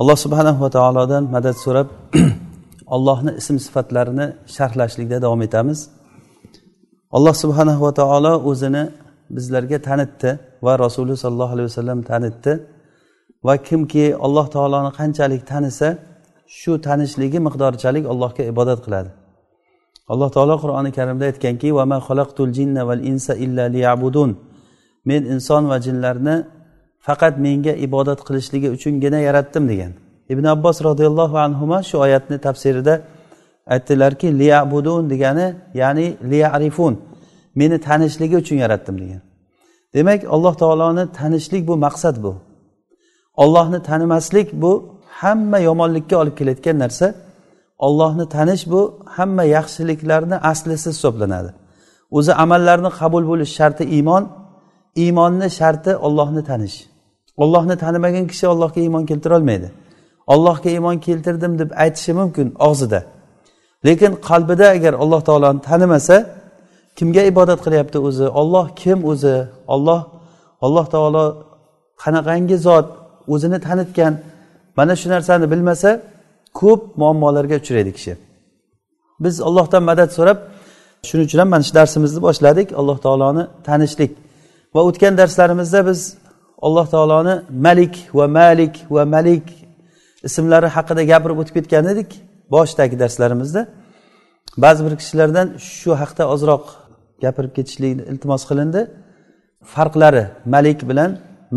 alloh subhanahu va taolodan madad so'rab allohni ism sifatlarini sharhlashlikda davom etamiz. Alloh subhanahu va taolo o'zini bizlarga tanitdi va rasuli sollallohu alayhi vasallam tanitdi. Va kimki alloh taoloni qanchalik tanisa shu tanishligi miqdorichalik allohga ibodat qiladi. Alloh taolo qur'oni karimda aytganki men inson va jinlarni faqat menga ibodat qilishligi uchungina yaratdim degan. Ibn abbos roziyallohu anhu shu oyatni tafsirida aytdilarki liyabudun degani ya'ni liyarifun meni tanishligi uchun yaratdim degan. Demak alloh taoloni tanishlik bu maqsad bu. Ollohni tanimaslik bu hamma yomonlikka olib kelayotgan narsa. Ollohni tanish bu hamma yaxshiliklarni aslisi hisoblanadi. O'zi amallarni qabul bo'lish sharti iymon iymonni sharti ollohni tanish. Ollohni tanimagan kishi allohga iymon keltirolmaydi. Ollohga iymon keltirdim deb aytishi mumkin og'zida. Lekin qalbida agar alloh taoloni tanimasa kimga ibodat qilyapti o'zi? Olloh kim o'zi? Olloh alloh taolo qanaqangi zot o'zini tanitgan? Mana shu narsani bilmasa ko'p muammolarga uchraydi kishi. Biz ollohdan madad so'rab shuning uchun ham mana shu darsimizni boshladik alloh taoloni tanishlik. Va o'tgan darslarimizda biz alloh taoloni malik va malik va malik ismlari haqida gapirib o'tib ketgan edik boshidagi darslarimizda. Ba'zi bir kishilardan shu haqda ozroq gapirib ketishlikni iltimos qilindi. Farqlari malik bilan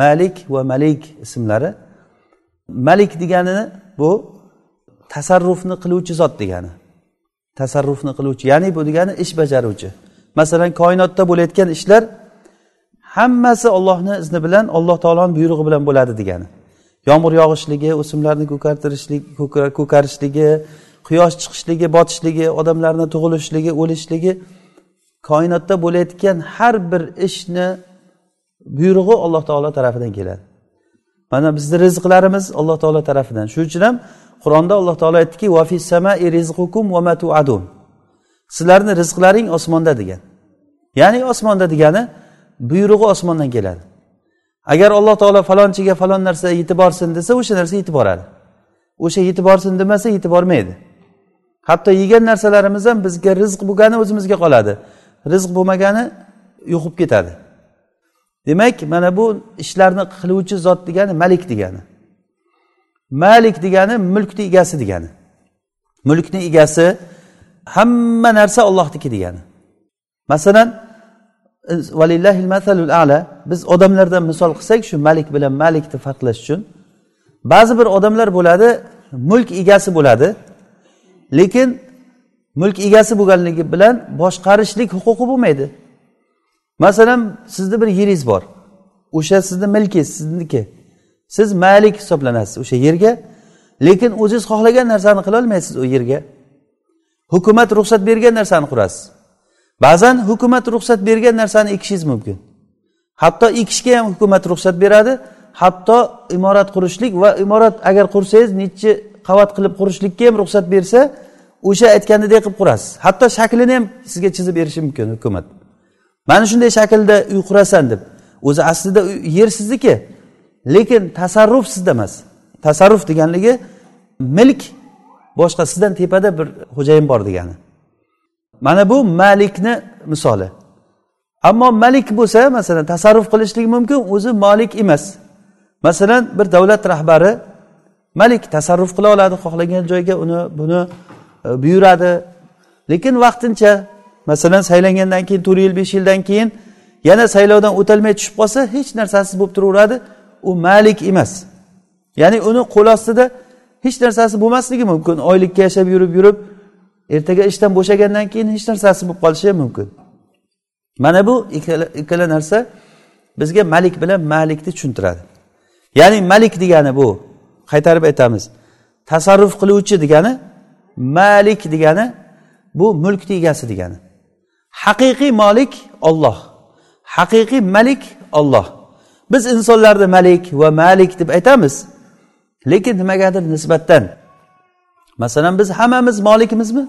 malik va malik ismlari. Malik deganini bu tasarrufni qiluvchi zot degani. Tasarrufni qiluvchi ya'ni bu degani ish bajaruvchi. Masalan koinotda bo'layotgan ishlar hammasi ollohni izni bilan alloh taoloni buyrug'i bilan bo'ladi degani. Yomg'ir yog'ishligi o'simlarni ko'kartirishlik ko'karishligi quyosh chiqishligi botishligi odamlarni tug'ilishligi o'lishligi koinotda bo'layotgan har bir ishni buyrug'i alloh taolo tarafidan keladi. Mana bizni rizqlarimiz alloh taolo tarafidan. Shuning uchun ham qur'onda alloh taolo aytdiki sizlarni rizqlaring osmonda degan. Ya'ni osmonda degani buyrug'i osmondan keladi. Agar alloh taolo falonchiga falon narsa yetib borsin desa o'sha narsa yetib boradi o'sha yetib borsin demasa yetib bormaydi hatto yegan narsalarimiz ham bizga rizq bo'lgani o'zimizga qoladi. Rizq bo'lmagani yo'qib ketadi. Demak mana bu ishlarni qiluvchi zot degani malik degani. Malik degani mulkni egasi degani. Mulkni egasi hamma narsa ollohniki degani. Masalan ala biz odamlardan misol qilsak shu malik bilan malikni farqlash uchun ba'zi bir odamlar bo'ladi mulk egasi bo'ladi lekin mulk egasi bo'lganligi bilan boshqarishlik huquqi bo'lmaydi. Masalan sizni bir yeringiz bor o'sha sizni milkingiz sizniki. Siz malik hisoblanasiz o'sha yerga lekin o'zingiz xohlagan narsani qilolmaysiz u yerga. Hukumat ruxsat bergan narsani qurasiz. Ba'zan hukumat ruxsat bergan narsani ekishingiz mumkin. Hatto ekishga ham hukumat ruxsat beradi. Hatto imorat qurishlik va imorat agar qursangiz nechi qavat qilib qurishlikka ham ruxsat bersa o'sha aytganidek qilib qurasiz. Hatto shaklini ham sizga chizib berishi mumkin hukumat. Mana shunday shaklda uy qurasan deb. O'zi aslida yer sizniki lekin tasarruf sizda emas. Tasarruf deganligi milk boshqa sizdan tepada bir xo'jayin bor degani. Mana bu malikni misoli. Ammo malik bo'lsa masalan tasarruf qilishlik mumkin o'zi molik emas. Masalan bir davlat rahbari malik tasarruf qila oladi xohlagan joyga uni buni e, buyuradi. Lekin vaqtincha masalan saylangandan keyin to'rt yil besh yildan keyin yana saylovdan o'tolmay tushib qolsa hech narsasiz bo'lib turaveradi u malik emas. Ya'ni uni qo'l ostida hech narsasi bo'lmasligi mumkin. Oylikka yashab yurib yurib ertaga ishdan bo'shagandan keyin hech narsasi bo'lib qolishi ham mumkin. Mana bu ikkala narsa bizga malik bilan malikni tushuntiradi. Ya'ni malik degani bu qaytarib aytamiz tasarruf qiluvchi degani malik degani bu mulkni egasi degani. Haqiqiy molik olloh haqiqiy malik olloh biz insonlarni malik va malik deb aytamiz lekin nimagadir nisbatan masalan biz hammamiz molikmizmi?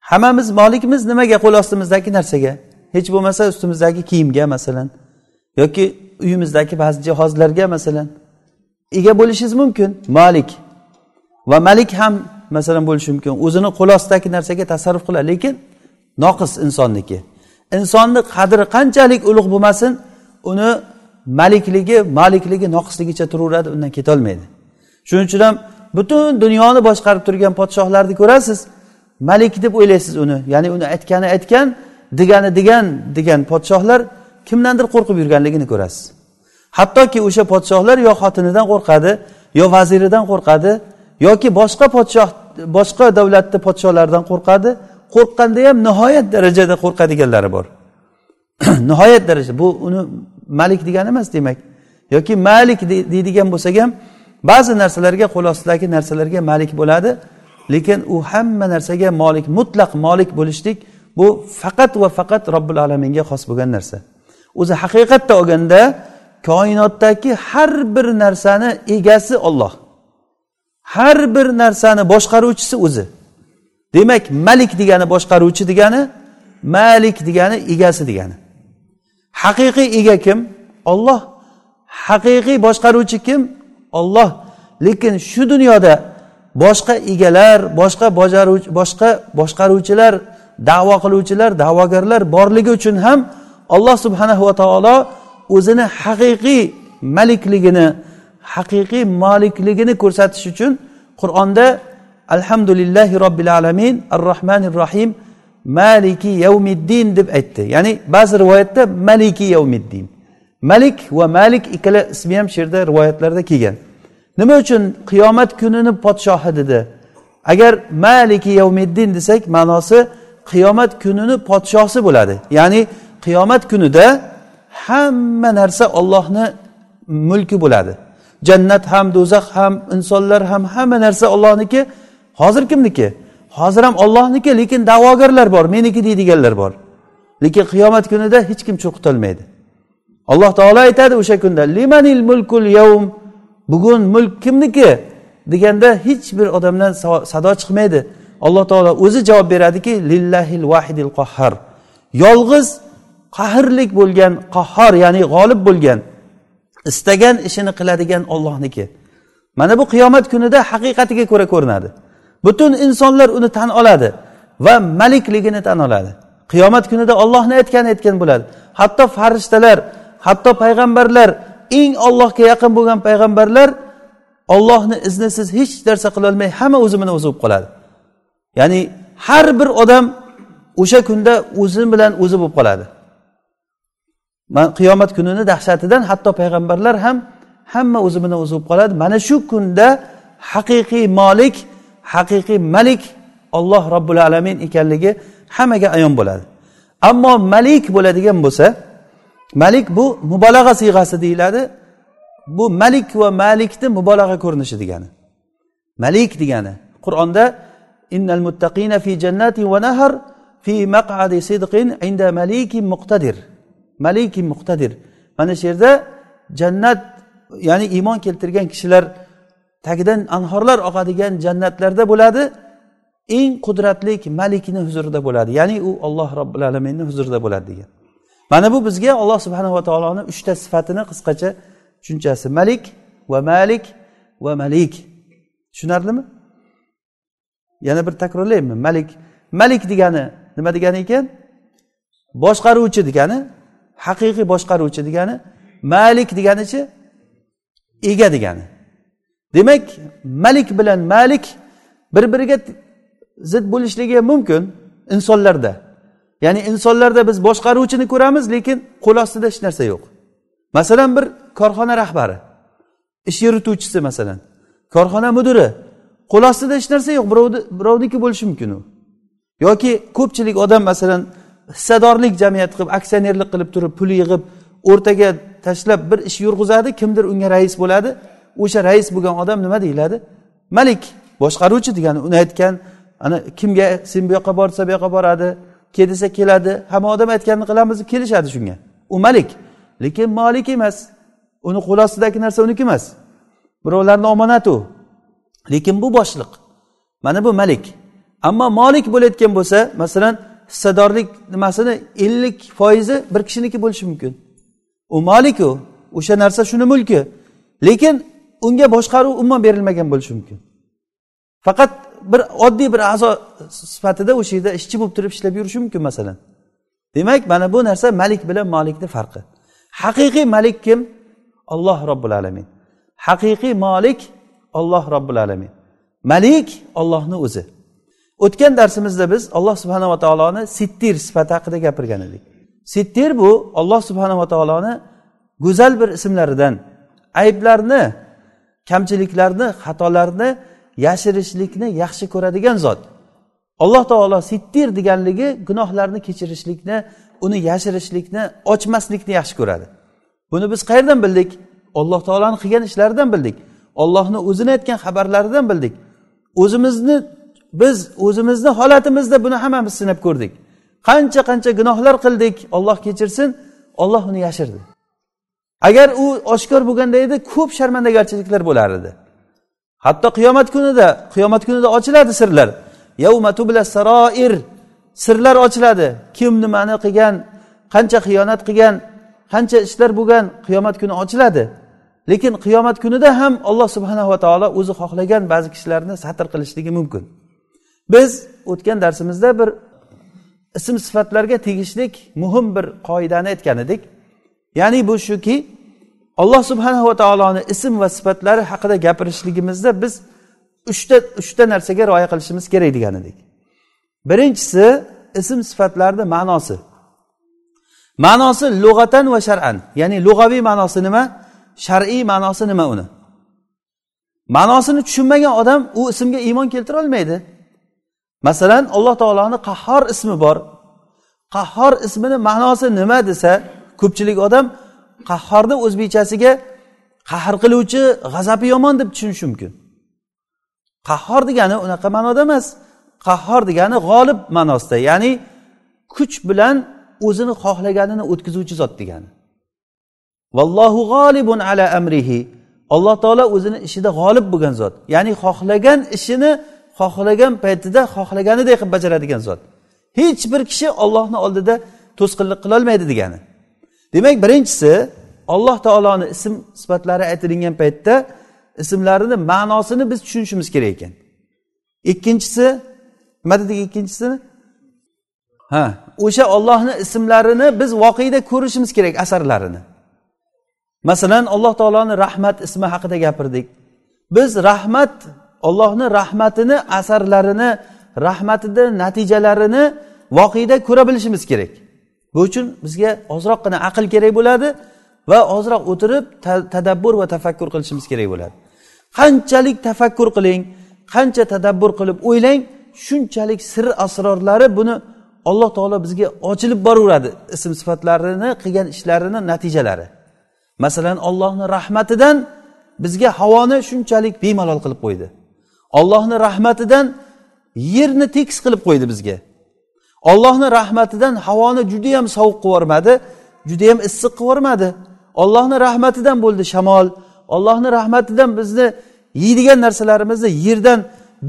Hammamiz molikmiz nimaga qo'l ostimizdagi narsaga? Hech bo'lmasa ustimizdagi kiyimga masalan. Yoki uyimizdagi ba'zi jihozlarga masalan. Ega bo'lishingiz mumkin molik. Va malik ham masalan bo'lishi mumkin. O'zini qo'l ostidagi narsaga tasarruf qiladi. Lekin noqis insonniki. Insonni qadri qanchalik ulug' bo'lmasin uni malikligi malikligi noqisligicha turaveradi undan ketolmaydi. Shuning uchun ham butun dunyoni boshqarib turgan podshohlarni ko'rasiz. Malik deb o'ylaysiz uni. Ya'ni uni aytgani aytgan degani degan degan podshohlar kimdandir qo'rqib yurganligini ko'rasiz. Hattoki o'sha podshohlar yo xotinidan qo'rqadi yo vaziridan qo'rqadi yoki boshqa podshoh boshqa davlatni podshohlaridan qo'rqadi. Qo'rqqanda ham nihoyat darajada qo'rqadiganlari bor. Nihoyat darajada bu uni malik degani emas demak. Yoki malik deydigan bo'lsak ham ba'zi narsalarga qo'l ostidagi narsalarga malik bo'ladi lekin u hamma narsaga molik mutlaq molik bo'lishlik bu faqat va faqat robbil alaminga xos bo'lgan narsa. O'zi haqiqatda olganda koinotdagi har bir narsani egasi olloh har bir narsani boshqaruvchisi o'zi. Demak malik degani boshqaruvchi degani malik degani egasi degani. Haqiqiy ega kim? Olloh haqiqiy boshqaruvchi kim? Olloh lekin shu dunyoda boshqa egalar boshqa bajaruvchi boshqa boshqaruvchilar davo qiluvchilar da'vogarlar borligi uchun ham alloh subhanahu va taolo o'zini haqiqiy malikligini haqiqiy molikligini ko'rsatish uchun qur'onda alhamdulillahi robbil alamin ar rohmanir rohim maliki yavmiddin deb aytdi. Ya'ni ba'zi rivoyatda maliki yavmiddin malik va malik ikkala ismi ham shu yerda rivoyatlarda kelgan. Nima uchun qiyomat kunini podshohi dedi? Agar maliki yavmiddin desak ma'nosi qiyomat kunini podshosi bo'ladi. Ya'ni qiyomat kunida hamma narsa ollohni mulki bo'ladi. Jannat ham do'zax ham insonlar ham hamma narsa ollohniki hozir kimniki? Hozir ham ollohniki lekin da'vogarlar bor meniki deydiganlar bor. Lekin qiyomat kunida hech kim cho'qitolmaydi. Alloh taolo aytadi o'sha kunda limanil mulkul yavm bugun mulk kimniki? deganda hech bir odamdan sado chiqmaydi. Alloh taolo o'zi javob beradiki lillahil vahidil qahhar. Yolg'iz qahrlik bo'lgan qahhor ya'ni g'olib bo'lgan istagan ishini qiladigan ollohniki mana bu qiyomat kunida haqiqatiga ko'ra ko'rinadi. Butun insonlar uni tan oladi va malikligini tan oladi. Qiyomat kunida ollohni aytgani aytgan bo'ladi. Hatto farishtalar hatto payg'ambarlar eng ollohga yaqin bo'lgan payg'ambarlar ollohni iznisiz hech narsa qilolmay hamma o'zi bilan o'zi bo'lib qoladi. Ya'ni har bir odam o'sha kunda o'zi bilan o'zi bo'lib qoladi. Qiyomat kunini dahshatidan hatto payg'ambarlar ham hamma o'zi bilan o'zi bo'lib qoladi. Mana shu kunda haqiqiy molik haqiqiy malik olloh robbil alamin ekanligi hammaga ayon bo'ladi. Ammo malik bo'ladigan bo'lsa malik bu mubolag'a siyg'asi deyiladi. Bu malik va malikni mubolag'a ko'rinishi degani. Malik degani. Qur'onda innal muttaqina fi jannati va nahar fi maq'adi sidqin inda malikin muqtadir. Malikin muqtadir. Mana shu yerda jannat ya'ni iymon keltirgan kishilar tagidan anhorlar oqadigan jannatlarda bo'ladi. Eng qudratli malikni huzurida bo'ladi. Ya'ni u olloh robbil alaminni huzurida bo'ladi degan. Mana bu bizga alloh subhanava taoloni uchta sifatini qisqacha tushunchasi. Malik va malik va malik. Tushunarlimi? Yana bir takrorlaymi malik malik degani nima degani ekan? Boshqaruvchi degani haqiqiy boshqaruvchi degani malik deganichi ega degani. Demak malik bilan malik bir biriga zid bo'lishligi mumkin insonlarda. Ya'ni insonlarda biz boshqaruvchini ko'ramiz lekin qo'l ostida hech narsa yo'q. Masalan bir korxona rahbari ish yurituvchisi masalan korxona mudiri qo'l ostida hech narsa yo'q birovni birovniki bo'lishi mumkin u. Yoki ko'pchilik odam masalan hissadorlik jamiyat qilib aksionerlik qilib turib pul yig'ib o'rtaga tashlab bir ish yurg'izadi kimdir unga rais bo'ladi o'sha rais bo'lgan odam nima deyiladi? Malik boshqaruvchi degani uni aytgan ana kimga sen bu yoqqa borsa bu yoqqa boradi. Kel desa keladi hamma odam aytganini qilamiz deb kelishadi shunga. U malik lekin molik emas. Uni qo'l ostidagi narsa uniki emas. Birovlarni omonati u lekin bu boshliq. Mana bu malik. Ammo molik bo'layotgan bo'lsa masalan hissadorlik nimasini ellik foizi bir kishiniki bo'lishi mumkin. U molik u o'sha narsa shuni mulki. Lekin unga boshqaruv umuman berilmagan bo'lishi mumkin. Faqat bir oddiy bir a'zo sifatida o'sha yerda ishchi bo'lib turib ishlab yurishi mumkin masalan. Demak mana bu narsa malik bilan molikni farqi. Haqiqiy malik kim? Olloh robbil alamin. Haqiqiy molik olloh robbil alamin. Malik ollohni o'zi. O'tgan darsimizda biz alloh subhanava taoloni sittir sifati haqida gapirgan edik. Sittir bu olloh subhanava taoloni go'zal bir ismlaridan ayblarni kamchiliklarni xatolarni yashirishlikni yaxshi ko'radigan zot. Alloh taolo sittir deganligi gunohlarni kechirishlikni uni yashirishlikni ochmaslikni yaxshi ko'radi. Buni biz qayerdan bildik? Alloh taoloni qilgan ishlaridan bildik. Ollohni o'zini aytgan xabarlaridan bildik. O'zimizni biz o'zimizni holatimizda buni hammamiz sinab ko'rdik. Qancha qancha gunohlar qildik olloh kechirsin olloh uni yashirdi. Agar u oshkor bo'lganda edi ko'p sharmandagarchiliklar bo'lar edi. Hatto qiyomat kunida qiyomat kunida ochiladi sirlar. Saroir sirlar ochiladi. Kim nimani qilgan qancha xiyonat qilgan qancha ishlar bo'lgan qiyomat kuni ochiladi. Lekin qiyomat kunida ham alloh subhanava taolo o'zi xohlagan ba'zi kishilarni satr qilishligi mumkin. Biz o'tgan darsimizda bir ism sifatlarga tegishlik muhim bir qoidani aytgan edik. Ya'ni bu shuki alloh subhanava taoloni ism va sifatlari haqida gapirishligimizda biz uchta uchta narsaga rioya qilishimiz kerak degan edik birinchisi ism sifatlarni ma'nosi. Ma'nosi lug'atan va shar'an. Ya'ni lug'aviy ma'nosi nima shar'iy ma'nosi nima uni? Ma'nosini tushunmagan odam u ismga iymon keltira olmaydi. Masalan alloh taoloni qahhor ismi bor. Qahhor ismini ma'nosi nima desa ko'pchilik odam qahhorni o'zbekchasiga qahr qiluvchi g'azabi yomon deb tushunish mumkin. Qahhor degani unaqa ma'noda emas. Qahhor degani g'olib ma'nosida ya'ni kuch bilan o'zini xohlaganini o'tkazuvchi zot degani. Vallohu g'olibun ala amrihi. Alloh taolo o'zini ishida g'olib bo'lgan zot ya'ni xohlagan ishini xohlagan paytida xohlaganidek qilib bajaradigan zot. Hech bir kishi ollohni oldida to'sqinlik qilolmaydi degani. Demak birinchisi alloh taoloni ism sifatlari aytilingan paytda ismlarini ma'nosini biz tushunishimiz kerak ekan. Ikkinchisi nima dedik ikkinchisini ha o'sha ollohni ismlarini biz voqeda ko'rishimiz kerak asarlarini. Masalan alloh taoloni rahmat ismi haqida gapirdik. Biz rahmat ollohni rahmatini asarlarini rahmatini natijalarini voqeda ko'ra bilishimiz kerak. Bu uchun bizga ozroqgina aql kerak bo'ladi va ozroq o'tirib tadabbur va tafakkur qilishimiz kerak bo'ladi. Qanchalik tafakkur qiling qancha tadabbur qilib o'ylang shunchalik sir asrorlari buni alloh taolo bizga ochilib boraveradi. Ism sifatlarini qilgan ishlarini natijalari. Masalan ollohni rahmatidan bizga havoni shunchalik bemalol qilib qo'ydi. Ollohni rahmatidan yerni tekis qilib qo'ydi bizga. Ollohni rahmatidan havoni judayam sovuq qilib yubormadi judayam issiq qilib yubormadi ollohni rahmatidan bo'ldi shamol. Ollohni rahmatidan bizni yeydigan narsalarimizni yerdan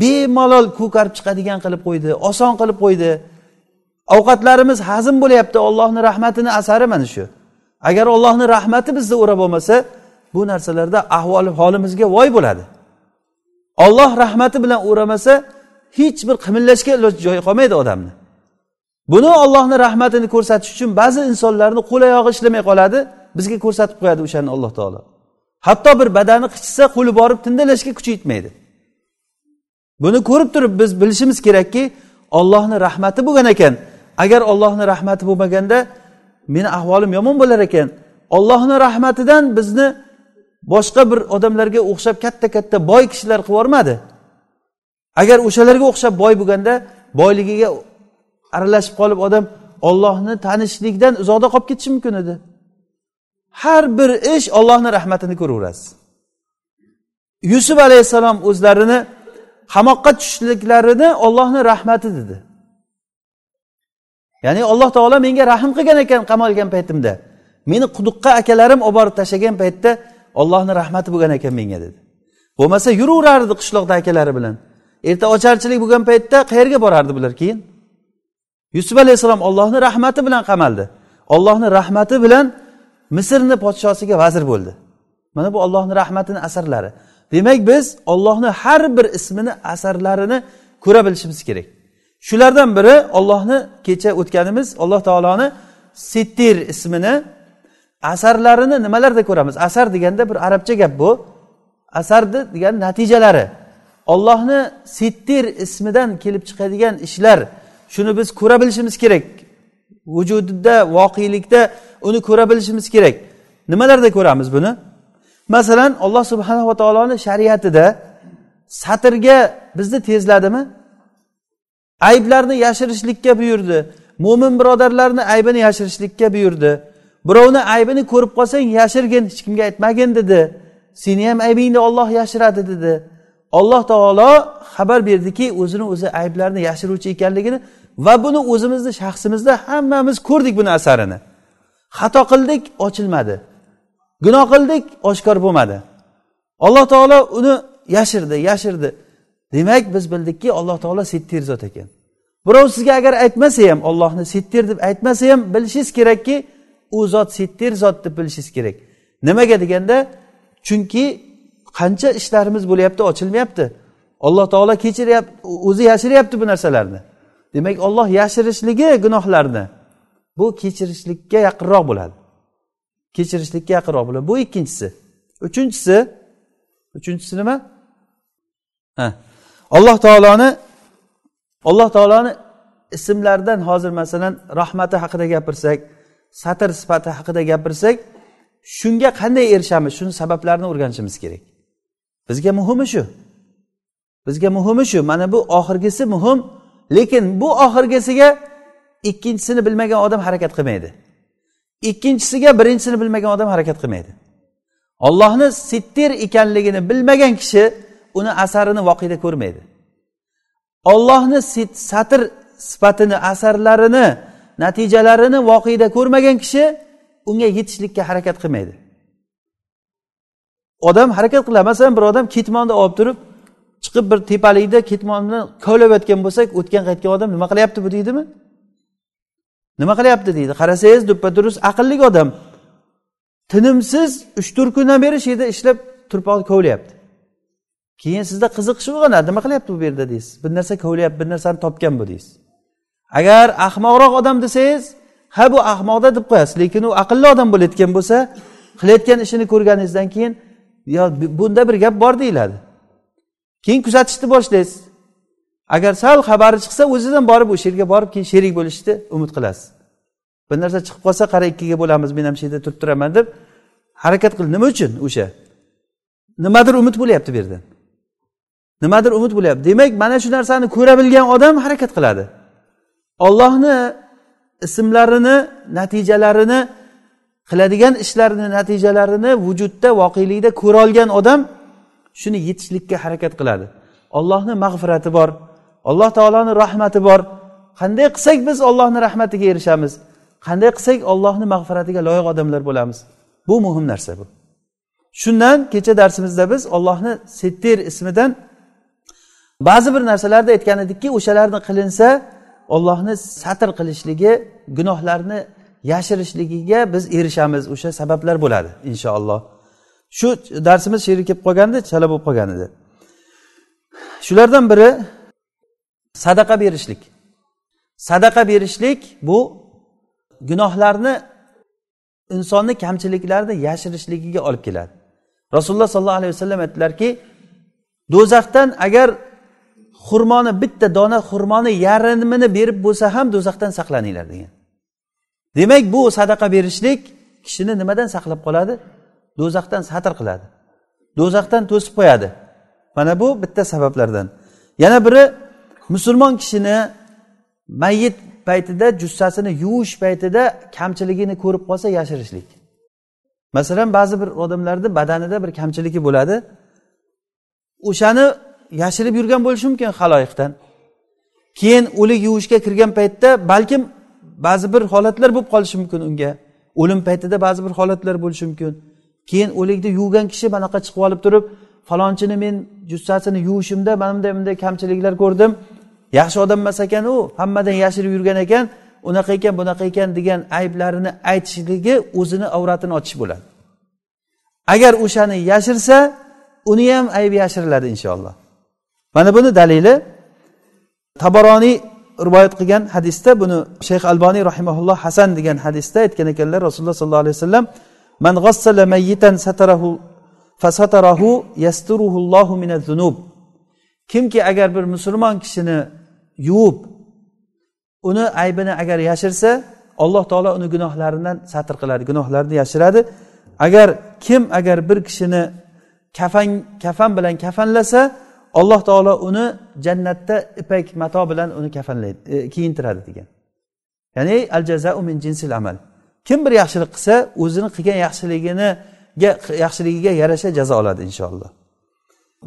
bemalol ko'karib chiqadigan qilib qo'ydi oson qilib qo'ydi. Ovqatlarimiz hazm bo'lyapti ollohni rahmatini asari mana shu. Agar ollohni rahmati bizni o'rab olmasa bu narsalarda ahvol holimizga voy bo'ladi. Olloh rahmati bilan o'ramasa hech bir qimillashga iloj joyi qolmaydi odamni. Buni ollohni rahmatini ko'rsatish uchun ba'zi insonlarni qo'l oyog'i ishlamay qoladi bizga ko'rsatib qo'yadi o'shani alloh taolo. Hatto bir badani qichisa qo'li borib tindalashga kuchi yetmaydi. Buni ko'rib turib biz bilishimiz kerakki ollohni rahmati bo'lgan ekan. Agar ollohni rahmati bo'lmaganda meni ahvolim yomon bo'lar ekan. Ollohni rahmatidan bizni boshqa bir odamlarga o'xshab katta katta boy kishilar qilib yubormadi. Agar o'shalarga o'xshab boy bo'lganda boyligiga aralashib qolib odam ollohni tanishlikdan uzoqda qolib ketishi mumkin edi. Har bir ish ollohni rahmatini ko'raverasiz. Yusuf alayhissalom o'zlarini qamoqqa tushishliklarini ollohni rahmati dedi. Ya'ni alloh taolo menga rahm qilgan ekan qamalgan paytimda. Meni quduqqa akalarim olib borib tashlagan paytda ollohni rahmati bo'lgan ekan menga dedi. Bo'lmasa yuraverardi qishloqda akalari bilan. Erta ocharchilik bo'lgan paytda qayerga borardi bular keyin? Yusuf alayhissalom ollohni rahmati bilan qamaldi. Ollohni rahmati bilan misrni podshosiga vazir bo'ldi. Mana bu ollohni rahmatini asarlari. Demak biz ollohni har bir ismini asarlarini ko'ra bilishimiz kerak. Shulardan biri ollohni kecha o'tganimiz alloh taoloni sittir ismini asarlarini nimalarda ko'ramiz? Asar deganda bir arabcha gap bu. Asarni degani natijalari. Ollohni sittir ismidan kelib chiqadigan ishlar shuni biz ko'ra bilishimiz kerak. Vujudida voqelikda uni ko'ra bilishimiz kerak. Nimalarda ko'ramiz buni? Masalan alloh subhanava taoloni shariatida satrga bizni tezladimi? Ayblarni yashirishlikka buyurdi. Mo'min birodarlarni aybini yashirishlikka buyurdi. Birovni aybini ko'rib qolsang yashirgin hech kimga aytmagin dedi. Seni ham aybingni olloh yashiradi dedi. Alloh taolo xabar berdiki o'zini o'zi ayblarini yashiruvchi ekanligini va buni o'zimizni shaxsimizda hammamiz ko'rdik buni asarini. Xato qildik ochilmadi. Gunoh qildik oshkor bo'lmadi. Alloh taolo uni yashirdi yashirdi. Demak biz bildikki alloh taolo sittir zot ekan. Birov sizga agar aytmasa ham ollohni sittir deb aytmasa ham bilishingiz kerakki u zot sittir zot deb bilishingiz kerak. Nimaga deganda chunki qancha ishlarimiz bo'lyapti ochilmayapti. Alloh taolo kechiryapti o'zi yashiryapti bu narsalarni. Demak olloh yashirishligi gunohlarni bu kechirishlikka yaqinroq bo'ladi. Kechirishlikka yaqinroq bo'ladi. Bu ikkinchisi. Uchinchisi uchinchisi nima? Ha. Alloh taoloni alloh taoloni ismlaridan hozir masalan rahmati haqida gapirsak satr sifati haqida gapirsak shunga qanday erishamiz? Shuni sabablarini o'rganishimiz kerak. Bizga muhimi shu. Bizga muhimi shu. Mana bu oxirgisi muhim. Lekin bu oxirgisiga ikkinchisini bilmagan odam harakat qilmaydi. Ikkinchisiga birinchisini bilmagan odam harakat qilmaydi. Ollohni sittir ekanligini bilmagan kishi uni asarini voqeda ko'rmaydi. Ollohni satr sifatini asarlarini natijalarini voqeda ko'rmagan kishi unga yetishlikka harakat qilmaydi. Odam harakat qiladi masalan bir odam ketmonni olib turib chiqib bir tepalikda ketmonni kovlayotgan bo'lsak o'tgan qaytgan odam nima qilyapti bu deydimi? Nima qilyapti deydi? Qarasangiz durust aqlli odam. Tinimsiz uch to'rt kundan beri shu yerda ishlab turpoqni kovlayapti keyin sizda qiziqish uyg'onadi nima qilyapti bu yerda? deysiz. Bir narsa kovlayapti bir narsani topgan bu deysiz. Agar ahmoqroq odam desangiz ha bu ahmoqda deb qo'yasiz. Lekin u aqlli odam bo'layotgan bo'lsa qilayotgan ishini ko'rganingizdan keyin yo bunda bir gap bor deyiladi. Keyin kuzatishni boshlaysiz. Agar sal xabari chiqsa o'zidan borib o'sha yerga borib keyin sherik bo'lishni umid qilasiz. Bir narsa chiqib qolsa qara ikkiga bo'lamiz men ham shu yerda turib turaman deb harakat qil. Nima uchun o'sha? Nimadir umid bo'lyapti bu yerdan nimadir umid bo'lyapti. Demak mana shu narsani ko'ra bilgan odam harakat qiladi. Ollohni ismlarini natijalarini qiladigan ishlarini natijalarini vujudda voqelikda ko'ra olgan odam shuni yetishlikka harakat qiladi. Ollohni mag'firati bor alloh taoloni rahmati bor. Qanday qilsak biz ollohni rahmatiga erishamiz? Qanday qilsak ollohni mag'firatiga loyiq odamlar bo'lamiz? Bu muhim narsa bu. Shundan kecha darsimizda biz ollohni settir ismidan ba'zi bir narsalarni aytgan edikki o'shalarni qilinsa ollohni satr qilishligi gunohlarni yashirishligiga biz erishamiz. O'sha sabablar bo'ladi inshaalloh. Shu darsimiz she'ri kelib qolgandi chala bo'lib qolgan edi shulardan biri sadaqa berishlik. Sadaqa berishlik bu gunohlarni insonni kamchiliklarini yashirishligiga olib keladi. Rasululloh sollallohu alayhi vasallam aytdilarki do'zaxdan agar xurmoni bitta dona xurmoni yarmini berib bo'lsa ham do'zaxdan saqlaninglar degan. Demak bu sadaqa berishlik kishini nimadan saqlab qoladi? Do'zaxdan satr qiladi. Do'zaxdan to'sib qo'yadi. Mana bu bitta sabablardan. Yana biri musulmon kishini mayit paytida jussasini yuvish paytida kamchiligini ko'rib qolsa yashirishlik. Masalan ba'zi bir odamlarni badanida bir kamchiligi bo'ladi. O'shani yashirib yurgan bo'lishi mumkin haloyiqdan. Keyin o'lik yuvishga kirgan paytda balkim ba'zi bir holatlar bo'lib qolishi mumkin unga. O'lim paytida ba'zi bir holatlar bo'lishi mumkin. Keyin o'likni yuvgan kishi manaqa chiqib olib turib falonchini men jussasini yuvishimda mana bunday bunday kamchiliklar ko'rdim. Yaxshi odam emas ekan u hammadan yashirib yurgan ekan. Unaqa ekan bunaqa ekan degan ayblarini aytishligi o'zini avratini ochish bo'ladi. Agar o'shani yashirsa uni ham aybi yashiriladi inshaalloh. Mana buni dalili taboroniy rivoyat qilgan hadisda buni shayx alboniy rahimaulloh hasan degan hadisda aytgan ekanlar rasululloh sollallohu alayhi vasallam man g'assala mayyitan satarahu fasatarahu yasturuhullohu minaz-zunub kimki agar bir musulmon kishini yuvib uni aybini agar yashirsa alloh taolo uni gunohlaridan satr qiladi gunohlarini yashiradi. Agar kim agar bir kishini kafan kafan bilan kafanlasa alloh taolo uni jannatda ipak mato bilan uni kafanlaydi e, kiyintiradi degan. Ya'ni al jazau min jinsil amal. Kim bir yaxshilik qilsa o'zini qilgan yaxshiligiga yaxshiligiga yarasha jazo oladi inshaalloh.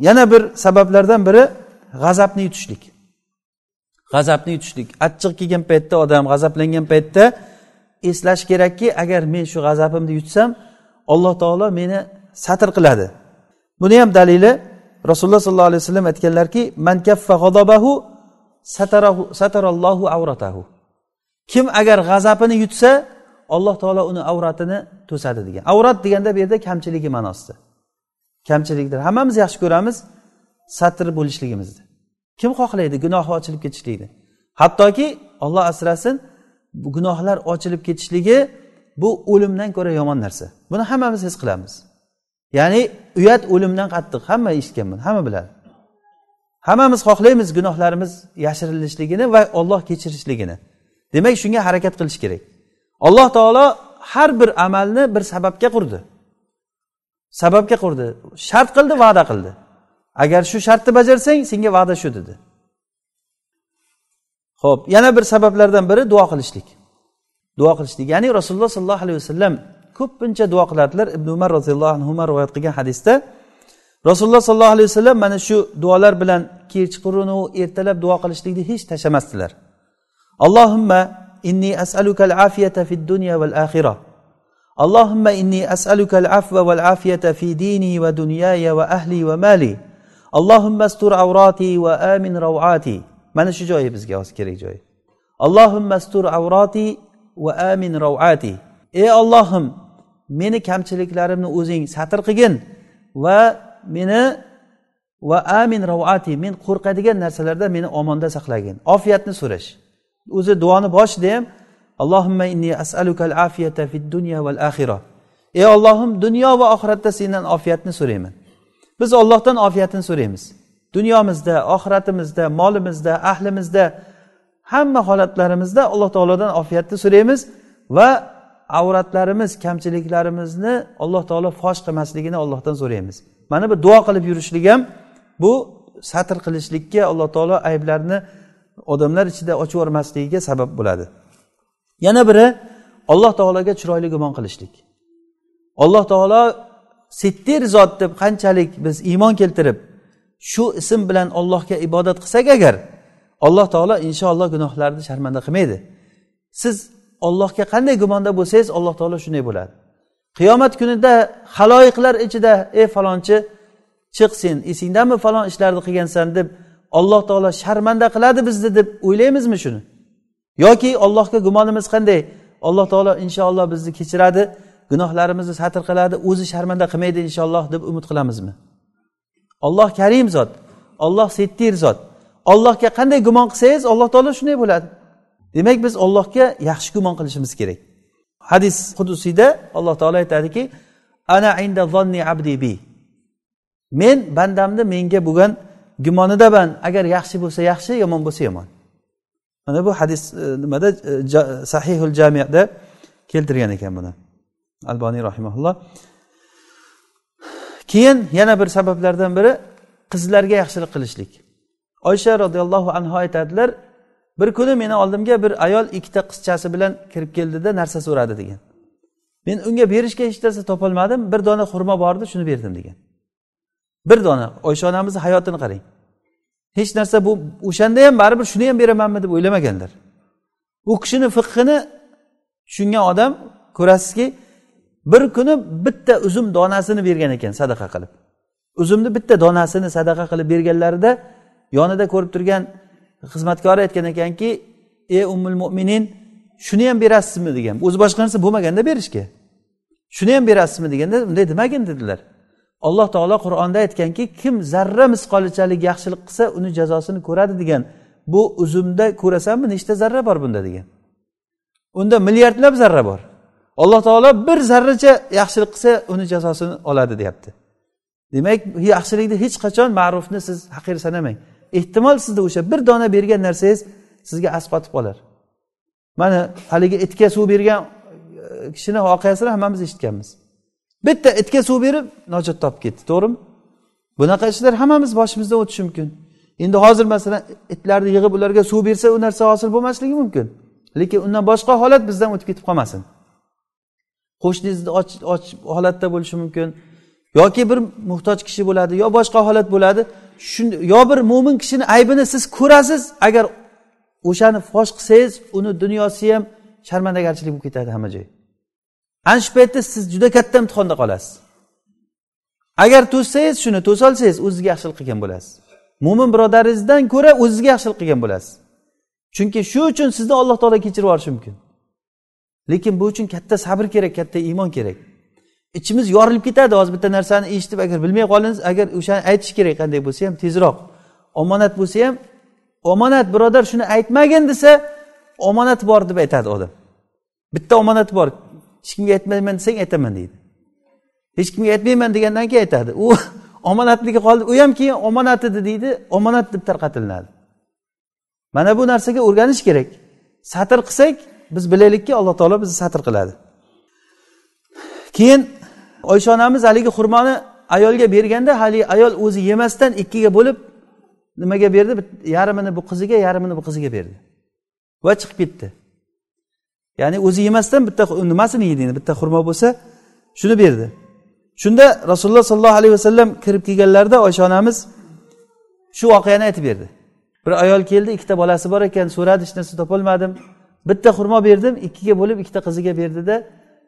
Yana bir sabablardan biri g'azabni yutishlik. G'azabni yutishlik. Achchiq kelgan paytda odam g'azablangan paytda eslash kerakki agar men shu g'azabimni yutsam alloh taolo meni satr qiladi. Buni ham dalili rasululloh sollallohu alayhi vasallam aytganlarki man kaffa g'adobahu satarallohu avratahu kim agar g'azabini yutsa alloh taolo uni avratini to'sadi degan. Avrat deganda bu yerda kamchiligi ma'nosida. Kamchilikdir. Hammamiz yaxshi ko'ramiz satr bo'lishligimizni. Kim xohlaydi? Gunohi ochilib ketishlikni. Hattoki olloh asrasin bu gunohlar ochilib ketishligi bu o'limdan ko'ra yomon narsa. Buni hammamiz his qilamiz. Ya'ni uyat o'limdan qattiq. Hamma eshitgan buni. Hamma biladi. Hammamiz xohlaymiz gunohlarimiz yashirilishligini va olloh kechirishligini. Demak shunga harakat qilish kerak. Alloh taolo har bir amalni bir sababga qurdi. Sababga qurdi. Shart qildi va'da qildi. Agar shu shartni bajarsang senga va'da shu dedi. Ho'p yana bir sabablardan biri duo qilishlik. Duo qilishlik. Ya'ni rasululloh sollallohu alayhi vasallam ko'pincha duo qiladilar ibn umar roziyallohu anhu rivoyat qilgan hadisda rasululloh sollallohu alayhi vasallam mana shu duolar bilan kechqurunu ertalab duo qilishlikni hech tashlamasdilar. Allohimma inni as'aluka al-afiyata fid dunya val axira اللهم إني أسألك العفو والعافية في ديني ودنياي وأهلي ومالي اللهم استر عوراتي وآمن روعاتي mana shu joyi bizga hozir kerak joyi allohimma astur avroti va amin ravati ey ollohim meni kamchiliklarimni o'zing satr qilgin va meni va amin ravati men qo'rqadigan narsalardan meni omonda saqlagin ofiyatni so'rash O'zi duoni boshida ham allohimma inni asalukal afiyata fid dunya val axira ey ollohim dunyo va oxiratda sendan ofiyatni so'rayman. Biz ollohdan ofiyatini so'raymiz. Dunyomizda oxiratimizda molimizda ahlimizda hamma holatlarimizda alloh taolodan ofiyatni so'raymiz va avratlarimiz kamchiliklarimizni alloh taolo fosh qilmasligini allohdan so'raymiz. Mana bu duo qilib yurishlik ham bu satr qilishlikka alloh taolo ayblarni odamlar ichida ochib yubormasligiga sabab bo'ladi. Yana biri alloh taologa chiroyli gumon qilishlik. Alloh taolo settir zot deb qanchalik biz iymon keltirib shu ism bilan ollohga ibodat qilsak agar alloh taolo inshaalloh gunohlarni sharmanda qilmaydi. Siz ollohga qanday gumonda bo'lsangiz alloh taolo shunday bo'ladi. Qiyomat kunida haloyiqlar ichida ey falonchi chiq sen esingdami falon ishlarni qilgansan? deb alloh taolo sharmanda qiladi bizni deb o'ylaymizmi shuni? Yoki ollohga gumonimiz qanday? Alloh taolo inshaalloh bizni kechiradi gunohlarimizni satr qiladi o'zi sharmanda qilmaydi inshaalloh deb umid qilamizmi? Olloh karim zot olloh settir zot. Ollohga qanday gumon qilsangiz alloh taolo shunday bo'ladi. Demak biz ollohga yaxshi gumon qilishimiz kerak. Hadis qudusiyda alloh taolo aytadiki ana inda zonni abdi bi. Men bandamni menga bo'lgan gumonidaman agar yaxshi bo'lsa yaxshi yomon bo'lsa yomon. Mana bu hadis e, nimada? E, Sahihul jamiyada keltirgan ekan buni. Alboniy rahimaulloh keyin yana bir sabablardan biri qizlarga yaxshilik qilishlik. Oysha roziyallohu anhu aytadilar bir kuni meni oldimga bir ayol ikkita qizchasi bilan kirib keldida narsa so'radi degan. Men unga berishga hech narsa topolmadim bir dona xurmo bor edi shuni berdim degan. Bir dona oysha onamizni hayotini qarang. Hech narsa bu o'shanda ham baribir shuni ham beramanmi deb o'ylamaganlar. U kishini fiqhini tushungan odam ko'rasizki bir kuni bitta uzum donasini bergan ekan sadaqa qilib. Uzumni bitta donasini sadaqa qilib berganlarida yonida ko'rib turgan xizmatkori aytgan ekanki ey ummul mo'minin shuni ham berasizmi? degan. O'zi boshqa narsa bo'lmaganda berishga. Shuni ham berasizmi? deganda unday demagin dedilar. Alloh taolo qur'onda aytganki kim zarra misqolichalik yaxshilik qilsa uni jazosini ko'radi degan. Bu uzumda ko'rasanmi nechta zarra bor bunda degan. Unda milliardlab zarra bor. Alloh taolo bir zarracha yaxshilik qilsa uni jazosini oladi deyapti. Demak yaxshilikni hech qachon ma'rufni siz haqir sanamang. Ehtimol sizda o'sha bir dona bergan narsangiz sizga asqotib qolar mana haligi itga suv bergan e, kishini voqeasini hammamiz eshitganmiz. Bitta itga suv berib najot topib ketdi to'g'rimi? Bunaqa ishlar hammamiz boshimizdan o'tishi mumkin. Endi hozir masalan itlarni yig'ib ularga suv bersa u narsa hosil bo'lmasligi mumkin. Lekin undan boshqa holat bizdan o'tib ketib qolmasin. Qo'shningizni och holatda bo'lishi mumkin. Yoki bir muhtoj kishi bo'ladi yo boshqa holat bo'ladi. Yo bir mo'min kishini aybini siz ko'rasiz agar o'shani fosh qilsangiz uni dunyosi ham sharmandagarchilik bo'lib ketadi hamma joy ana shu paytda siz juda katta imtihonda qolasiz. Agar to'ssangiz shuni to'solsangiz o'zizga yaxshilik qilgan bo'lasiz. Mo'min birodaringizdan ko'ra o'zizga yaxshilik qilgan bo'lasiz. Chunki shu uchun sizni alloh taolo kechirib yuborishi mumkin. Lekin bu uchun katta sabr kerak katta iymon kerak. Ichimiz yorilib ketadi hozir bitta narsani eshitib agar bilmay qoldingiz agar o'shani aytish kerak qanday bo'lsa ham tezroq. Omonat bo'lsa ham omonat birodar shuni aytmagin desa omonat bor deb aytadi odam. Bitta omonat bor. Hech kimga aytmayman desang aytaman deydi. Hech kimga aytmayman degandan keyin aytadi. U omonatligi qoldi. U ham keyin omonat edi deydi. Omonat deb tarqatilinadi mana bu narsaga o'rganish kerak. Satr qilsak biz bilaylikki alloh taolo bizni satr qiladi. Keyin oysha onamiz haligi xurmoni ayolga berganda haligi ayol o'zi yemasdan ikkiga bo'lib nimaga berdi? Yarmini bu qiziga yarmini bu qiziga berdi. Va chiqib ketdi. Ya'ni o'zi yemasdan bitta nimasini yedi bitta xurmo bo'lsa shuni berdi. Shunda rasululloh sollallohu alayhi vasallam kirib kelganlarida oysha onamiz shu voqeani aytib berdi. Bir ayol keldi ikkita bolasi bor ekan so'radi hech narsa topolmadim. Bitta xurmo berdim ikkiga bo'lib ikkita qiziga berdida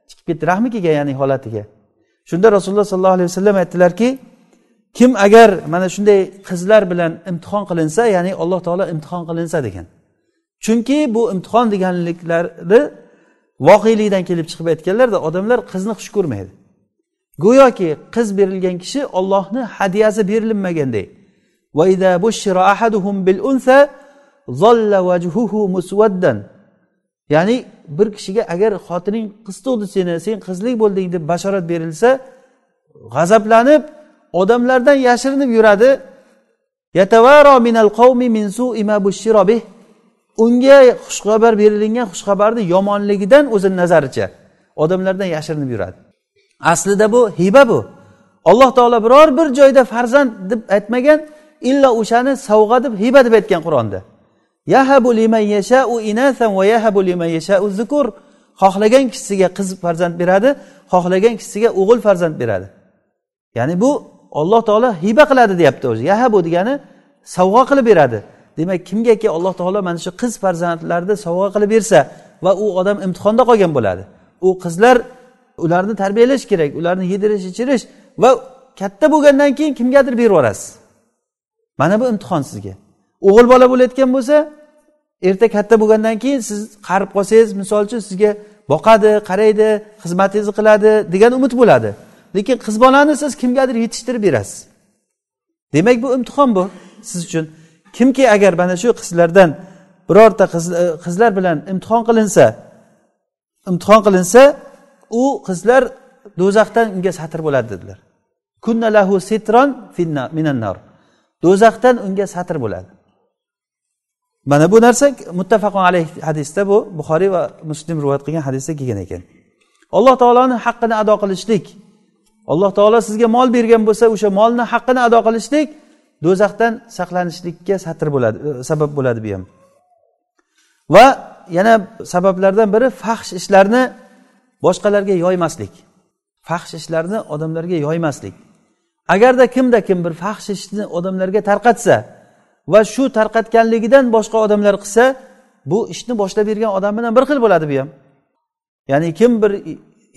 chiqib ketdi. Rahmi kelgan ya'ni holatiga. Shunda rasululloh sollallohu alayhi vasallam aytdilarki kim agar mana shunday qizlar bilan imtihon qilinsa ya'ni alloh taolo imtihon qilinsa degan. Chunki bu imtihon deganliklari voqelikdan kelib chiqib aytganlarda odamlar qizni xush ko'rmaydi. Go'yoki qiz berilgan kishi ollohni hadyasi berilinmaganday ya'ni bir kishiga agar xotining qiz tug'di seni sen qizlik bo'lding deb bashorat berilsa g'azablanib odamlardan yashirinib yuradi. Unga xushxabar berilingan xushxabarni yomonligidan o'zini nazaricha odamlardan yashirinib yuradi. Aslida bu hiba bu. Alloh taolo biror bir joyda farzand deb aytmagan illo o'shani sovg'a deb hiba deb aytgan qur'onda. Yahabu liman yashau inasan va yahabu liman yashau zukur. Xohlagan kishisiga qiz farzand beradi xohlagan kishisiga o'g'il farzand beradi. Ya'ni bu olloh taolo hiba qiladi deyapti o'zi. Yahabu degani sovg'a qilib beradi. Demak kimgaki alloh taolo mana shu qiz farzandlarni sovg'a qilib bersa va u odam imtihonda qolgan bo'ladi. U qizlar ularni tarbiyalash kerak ularni yedirish ichirish va katta bo'lgandan keyin kimgadir berib yuborasiz mana bu imtihon sizga. O'g'il bola bo'layotgan bo'lsa erta katta bo'lgandan keyin siz qarib qolsangiz misol uchun sizga boqadi qaraydi xizmatingizni qiladi degan umid bo'ladi. Lekin qiz bolani siz kimgadir yetishtirib berasiz. Demak bu imtihon bu siz uchun. Kimki agar mana shu qizlardan birorta e, qizlar bilan imtihon qilinsa imtihon qilinsa u qizlar do'zaxdan unga satr bo'ladi dedilar. Kunna lahu sitron minan nar. Do'zaxdan unga satr bo'ladi. Mana bu narsa muttafaqon alayh hadisda bu buxoriy va muslim rivoyat qilgan hadisda kelgan ekan. Alloh taoloni haqqini ado qilishlik. Alloh taolo sizga mol bergan bo'lsa o'sha molni haqqini ado qilishlik do'zaxdan saqlanishlikka satr bo'ladi e, sabab bo'ladi bu ham. Va yana sabablardan biri faxsh ishlarni boshqalarga yoymaslik. Faxsh ishlarni odamlarga yoymaslik. Agarda kimda kim bir faxsh ishni odamlarga tarqatsa va shu tarqatganligidan boshqa odamlar qilsa bu ishni boshlab bergan odam bilan bir xil bo'ladi bu ham. Ya'ni kim bir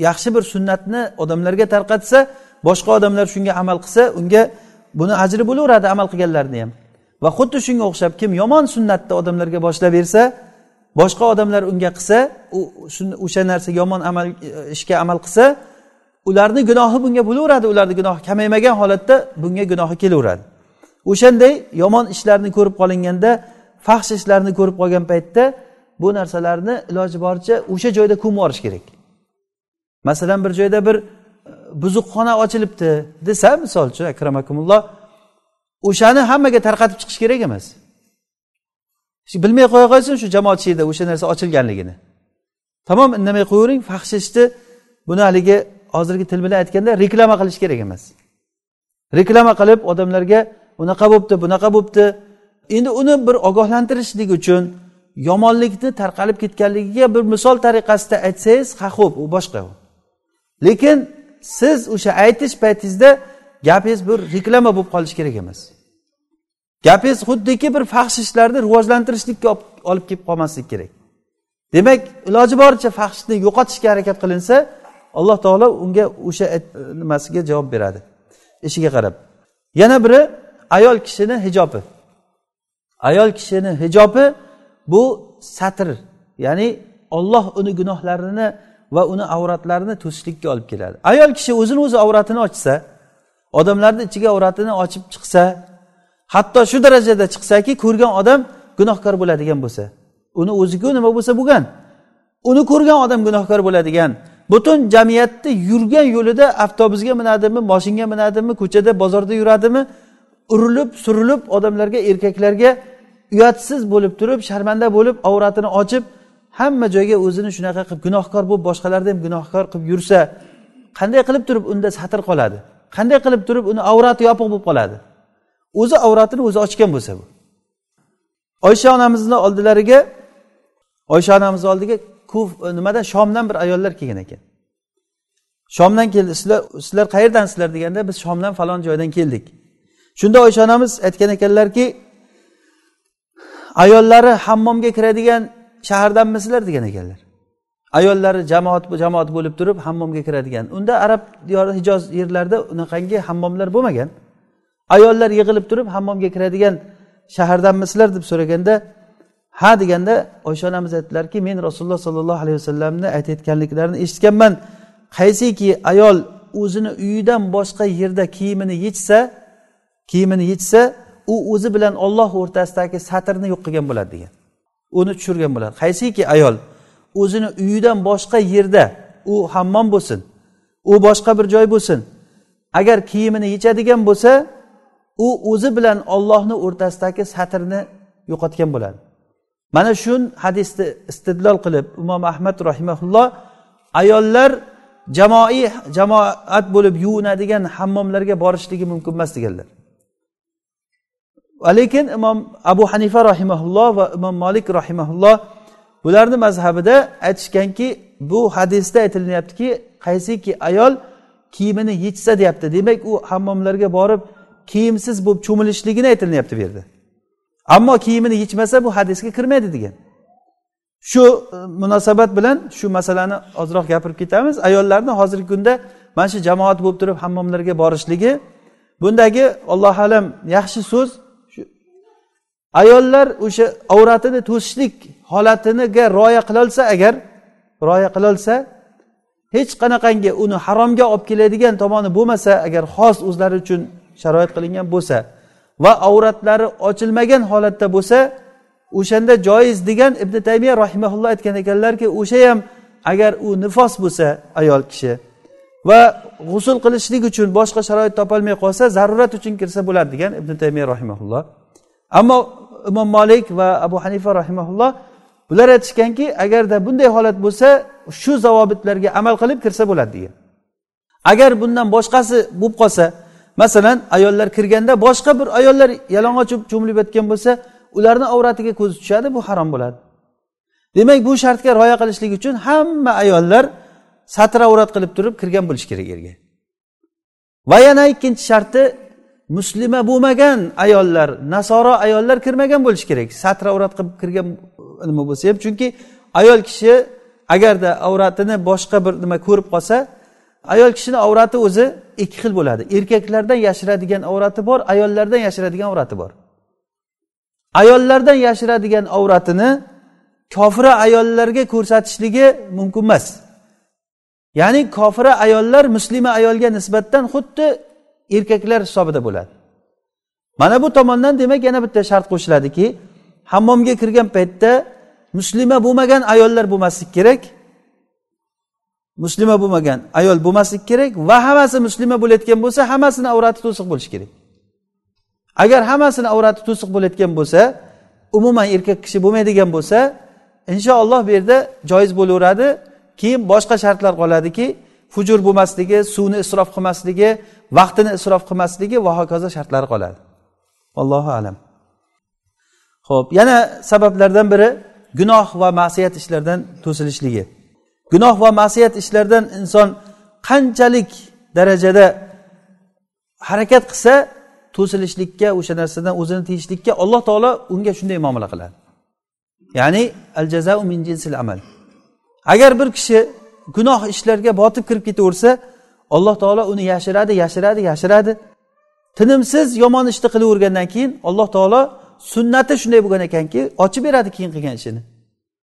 yaxshi bir sunnatni odamlarga tarqatsa boshqa odamlar shunga amal qilsa unga buni ajri bo'laveradi amal qilganlarni ham. Va xuddi shunga o'xshab kim yomon sunnatni odamlarga boshlab bersa boshqa odamlar unga qilsa u o'sha narsa yomon amal e, ishga amal qilsa ularni gunohi bunga bo'laveradi ularni gunohi kamaymagan holatda bunga gunohi kelaveradi. O'shanday yomon ishlarni ko'rib qolinganda faxsh ishlarni ko'rib qolgan paytda bu narsalarni iloji boricha o'sha joyda ko'mib yuborish kerak. Masalan bir joyda bir buzuqxona ochilibdi desa misol uchun akramakumulloh o'shani hammaga tarqatib chiqish kerak emas. Bilmay qo'ya qolsin shu jamoat ichida o'sha narsa ochilganligini. Tamom indamay qo'yavering faxsh ishni buni haligi hozirgi til bilan aytganda reklama qilish kerak emas. Reklama qilib odamlarga unaqa bo'libdi bunaqa bo'libdi endi uni bir ogohlantirishlik uchun yomonlikni tarqalib ketganligiga bir misol tariqasida aytsangiz ha ho'p u boshqa lekin siz o'sha aytish paytingizda gapingiz bir reklama bo'lib qolishi kerak emas. Gapingiz xuddiki bir faxsh ishlarni rivojlantirishlikka olib kelib qolmasligi kerak. Demak iloji boricha faxshni yo'qotishga harakat qilinsa alloh taolo unga o'sha nimasiga javob beradi. Ishiga qarab. Yana biri ayol kishini hijobi. Ayol kishini hijobi bu satr ya'ni olloh uni gunohlarini va uni avratlarini to'sishlikka olib keladi. Ayol kishi o'zini o'zi avratini ochsa odamlarni ichiga avratini ochib chiqsa hatto shu darajada chiqsaki ko'rgan odam gunohkor bo'ladigan bo'lsa uni o'ziku nima bo'lsa bo'lgan uni ko'rgan odam gunohkor bo'ladigan butun jamiyatni yurgan yo'lida avtobusga minadimi moshinga minadimi ko'chada bozorda yuradimi urilib surilib odamlarga erkaklarga uyatsiz bo'lib turib sharmanda bo'lib avratini ochib hamma joyga o'zini shunaqa qilib gunohkor bo'lib boshqalarni ham gunohkor qilib yursa qanday qilib turib unda satr qoladi? Qanday qilib turib uni avrati yopiq bo'lib qoladi? O'zi avratini o'zi ochgan bo'lsa bu. Oysha onamizni oldilariga oysha onamizni oldiga kuf e, nimadan shomdan bir ayollar kelgan ekan. Shomdan keldi sizlar sizlar qayerdansizlar deganda biz shomdan falon joydan keldik. Shunda oysha onamiz aytgan ekanlarki ayollari hammomga kiradigan shahardanmisizlar degan ekanlar. Ayollari jamoat jamoat bo'lib turib hammomga kiradigan. Unda arab diyori hijoz yerlarida unaqangi hammomlar bo'lmagan. Ayollar yig'ilib turib hammomga kiradigan shahardanmisizlar deb so'raganda ha deganda oysha onamiz aytdilarki men rasululloh sollallohu alayhi vasallamni aytayotganliklarini eshitganman. Qaysiki ayol o'zini uyidan boshqa yerda kiyimini yechsa kiyimini yechsa u o'zi bilan olloh o'rtasidagi satrni yo'q qilgan bo'ladi degan. Uni tushirgan bo'ladi. Qaysiki ayol o'zini uyidan boshqa yerda u hammom bo'lsin u boshqa bir joy bo'lsin agar kiyimini yechadigan bo'lsa u o'zi bilan ollohni o'rtasidagi satrni yo'qotgan bo'ladi. Mana shu hadisni istidlol qilib imom ahmad rahimaulloh ayollar jamoiy jamoat bo'lib yuvinadigan hammomlarga borishligi mumkin emas deganlar. Lekin imom abu hanifa rahimaulloh va imom molik rahimaulloh bularni mazhabida aytishganki bu hadisda aytilinyaptiki qaysiki ayol kiyimini yechsa deyapti. Demak u hammomlarga borib kiyimsiz bo'lib cho'milishligini aytilinyapti bu yerda. Ammo kiyimini yechmasa bu hadisga kirmaydi degan. Shu e, munosabat bilan shu masalani ozroq gapirib ketamiz. Ayollarni hozirgi kunda mana shu jamoat bo'lib turib hammomlarga borishligi bundagi allohu alam yaxshi so'z ayollar o'sha avratini to'sishlik holatiniga rioya qilolsa agar rioya qilolsa hech qanaqangi uni haromga olib keladigan tomoni bo'lmasa agar xos o'zlari uchun sharoit qilingan bo'lsa va avratlari ochilmagan holatda bo'lsa o'shanda joiz degan ibn taymiya rahimaulloh aytgan ekanlarki o'sha ham agar u nifos bo'lsa ayol kishi va g'usul qilishlik uchun boshqa sharoit topolmay qolsa zarurat uchun kirsa bo'ladi degan ibn taymiya rahimaulloh ammo imom molik va abu hanifa rahimaulloh bular aytishganki agarda bunday holat bo'lsa shu zavobitlarga amal qilib kirsa bo'ladi degan. Agar bundan boshqasi bo'lib qolsa masalan ayollar kirganda boshqa bir ayollar yalang'och cho'milib yotgan bo'lsa ularni avratiga ko'zi tushadi bu harom bo'ladi. Demak bu shartga rioya qilishlik uchun hamma ayollar satr avrat qilib turib kirgan bo'lishi kerak yerga va yana ikkinchi sharti muslima bo'lmagan ayollar nasoro ayollar kirmagan bo'lishi kerak. Satra avrat qilib kirgan nima bo'lsa ham. Chunki ayol kishi agarda avratini boshqa bir nima ko'rib qolsa ayol kishini avrati o'zi ikki xil bo'ladi. Erkaklardan yashiradigan avrati bor ayollardan yashiradigan avrati bor. Ayollardan yashiradigan avratini kofira ayollarga ko'rsatishligi mumkin emas. Ya'ni kofira ayollar muslima ayolga nisbatan xuddi erkaklar hisobida bo'ladi. Mana bu tomondan demak yana bitta shart qo'shiladiki hammomga kirgan paytda muslima bo'lmagan ayollar bo'lmasligi kerak muslima bo'lmagan ayol bo'lmasligi kerak va hammasi muslima bo'layotgan bo'lsa hammasini avrati to'siq bo'lishi kerak. Agar hammasini avrati to'siq bo'layotgan bo'lsa umuman erkak kishi bo'lmaydigan bo'lsa inshaalloh bu yerda joiz bo'laveradi. Keyin boshqa shartlar qoladiki hujur bo'lmasligi suvni isrof qilmasligi vaqtini isrof qilmasligi va hokazo shartlari qoladi. Allohu alam. Ho'p yana sabablardan biri gunoh va ma'siyat ishlardan to'silishligi. Gunoh va ma'siyat ishlardan inson qanchalik darajada harakat qilsa to'silishlikka o'sha narsadan o'zini tiyishlikka alloh taolo unga shunday muomala qiladi. Ya'ni al jazau min jinsil amal. Agar bir kishi gunoh ishlarga botib kirib ketaversa alloh taolo uni yashiradi yashiradi yashiradi. Tinimsiz yomon ishni qilavergandan keyin alloh taolo sunnati shunday bo'lgan ekanki ochib beradi keyin qilgan ishini.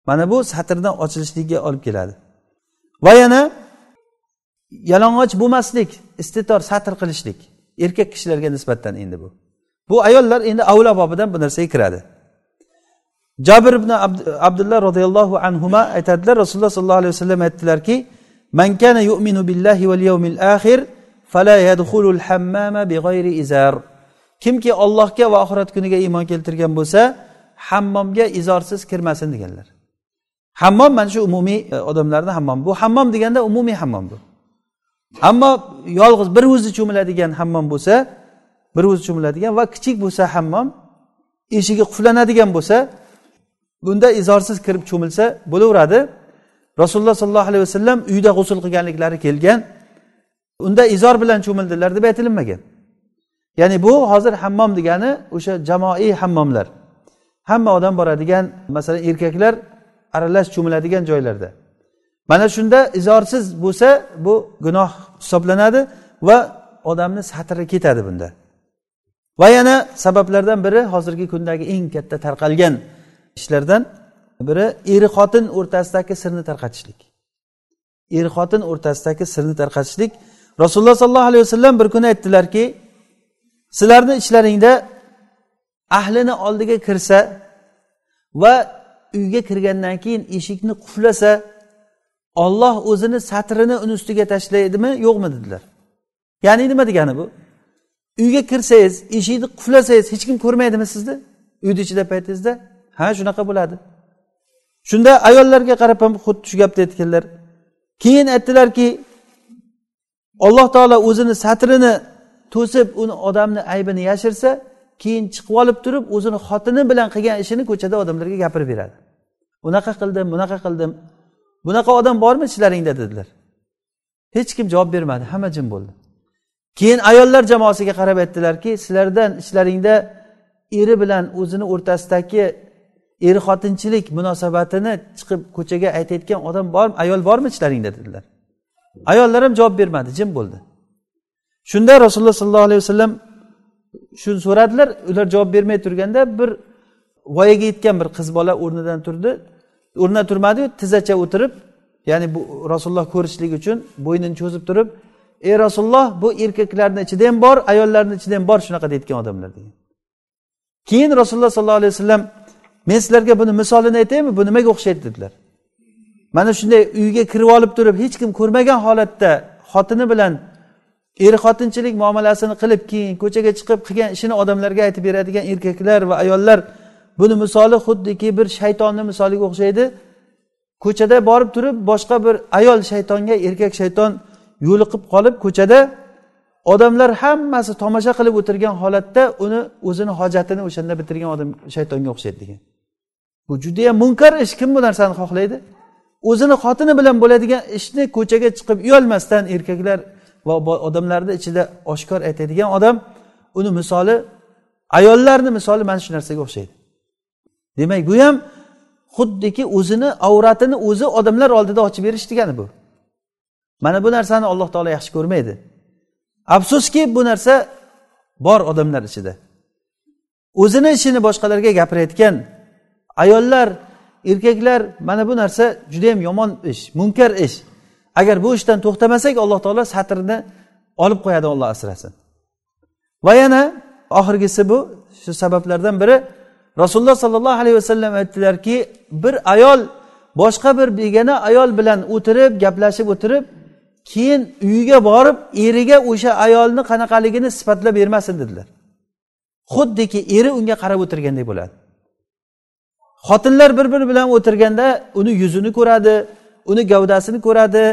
Mana bu satrdan ochilishligiga olib keladi. Va yana yalang'och bo'lmaslik istitor satr qilishlik. Erkak kishilarga nisbatan endi bu. Bu ayollar endi avlo bobidan bu narsaga kiradi. Jabir ibn abdulloh roziyallohu anhu aytadilar rasululloh sollallohu alayhi vasallam aytdilarki man kana yu'minu billahi val yawmil akhir fala yadkhulul hammama bighayri izar. Kimki ollohga va oxirat kuniga iymon keltirgan bo'lsa hammomga izorsiz kirmasin deganlar. Hammom mana shu umumiy e, odamlarni hammom. Bu hammom deganda umumiy hammom bu. Ammo yolg'iz bir o'zi cho'miladigan hammom bo'lsa bir o'zi cho'miladigan va kichik bo'lsa hammom eshigi quflanadigan bo'lsa bunda izorsiz kirib cho'milsa bo'laveradi. Rasululloh sollallohu alayhi vasallam uyda g'usul qilganliklari kelgan. Unda izor bilan cho'mildilar deb aytilinmagan. Ya'ni bu hozir hammom degani o'sha jamoiy hammomlar. Hamma odam boradigan masalan erkaklar aralash cho'miladigan joylarda. Mana shunda izorsiz bo'lsa bu gunoh hisoblanadi va odamni satri ketadi bunda. Va yana sabablardan biri hozirgi kundagi eng katta tarqalgan ishlardan biri er xotin o'rtasidagi sirni tarqatishlik. Er xotin o'rtasidagi sirni tarqatishlik. Rasululloh sollallohu alayhi vasallam bir kuni aytdilarki sizlarni ichlaringda ahlini oldiga kirsa va uyga kirgandan keyin eshikni quflasa olloh o'zini satrini uni ustiga tashlaydimi yo'qmi? dedilar. Ya'ni nima degani bu? Uyga kirsangiz eshikni quflasangiz hech kim ko'rmaydimi sizni? Uyni ichida paytingizda ha shunaqa bo'ladi. Shunda ayollarga qarab ham xuddi shu gapni aytganlar. Keyin aytdilarki alloh taolo o'zini satrini to'sib uni odamni aybini yashirsa keyin chiqib olib turib o'zini xotini bilan qilgan ishini ko'chada odamlarga gapirib beradi. Unaqa qildim bunaqa qildim. Bunaqa odam bormi ichlaringda dedilar. Hech kim javob bermadi hamma jim bo'ldi. Keyin ayollar jamoasiga qarab aytdilarki sizlardan ichlaringda eri bilan o'zini o'rtasidagi er xotinchilik munosabatini chiqib ko'chaga aytayotgan odam bormi? Ayol bormi ichlaringda? dedilar. Ayollar ham javob bermadi jim bo'ldi. Shunda rasululloh sollallohu alayhi vasallam shuni so'radilar. Ular javob bermay turganda bir voyaga yetgan bir qiz bola o'rnidan turdi. O'rnidan turmadiyu tizzacha o'tirib ya'ni bu rasululloh ko'rishlik uchun bo'ynini cho'zib turib ey rasululloh bu erkaklarni ichida ham bor ayollarni ichida ham bor shunaqa deyotgan odamlar degan. Keyin rasululloh sollallohu alayhi vasallam men sizlarga buni misolini aytaymi? Bu nimaga o'xshaydi dedilar. Mana shunday uyga kirib olib turib hech kim ko'rmagan holatda xotini bilan er xotinchilik muomalasini qilib keyin ko'chaga chiqib qilgan ishini odamlarga aytib beradigan erkaklar va ayollar buni misoli xuddiki bir shaytonni misoliga o'xshaydi. Ko'chada borib turib boshqa bir ayol shaytonga erkak shayton yo'liqib qolib ko'chada odamlar hammasi tomosha qilib o'tirgan holatda uni o'zini hojatini o'shanda bitirgan odam shaytonga o'xshaydi degan. Bu judayam munkar ish. Kim bu narsani xohlaydi? O'zini xotini bilan bo'ladigan ishni ko'chaga chiqib uyalmasdan erkaklar va odamlarni ichida oshkor aytadigan odam uni misoli ayollarni misoli mana shu narsaga o'xshaydi. Demak bu ham xuddiki o'zini avratini o'zi odamlar oldida ochib berish degani bu. Mana bu narsani alloh taolo yaxshi ko'rmaydi. Afsuski bu narsa bor odamlar ichida. O'zini ishini boshqalarga gapirayotgan ayollar erkaklar mana bu narsa judayam yomon ish munkar ish. Agar bu ishdan to'xtamasak alloh taolo satrni olib qo'yadi olloh asrasin. Va yana oxirgisi bu shu sabablardan biri rasululloh sollallohu alayhi vasallam aytdilarki bir ayol boshqa bir begona ayol bilan o'tirib gaplashib o'tirib keyin uyiga borib eriga o'sha ayolni qanaqaligini sifatlab bermasin dedilar. Xuddiki eri unga qarab o'tirgandek bo'ladi. Xotinlar bir biri bilan o'tirganda uni yuzini ko'radi uni gavdasini ko'radi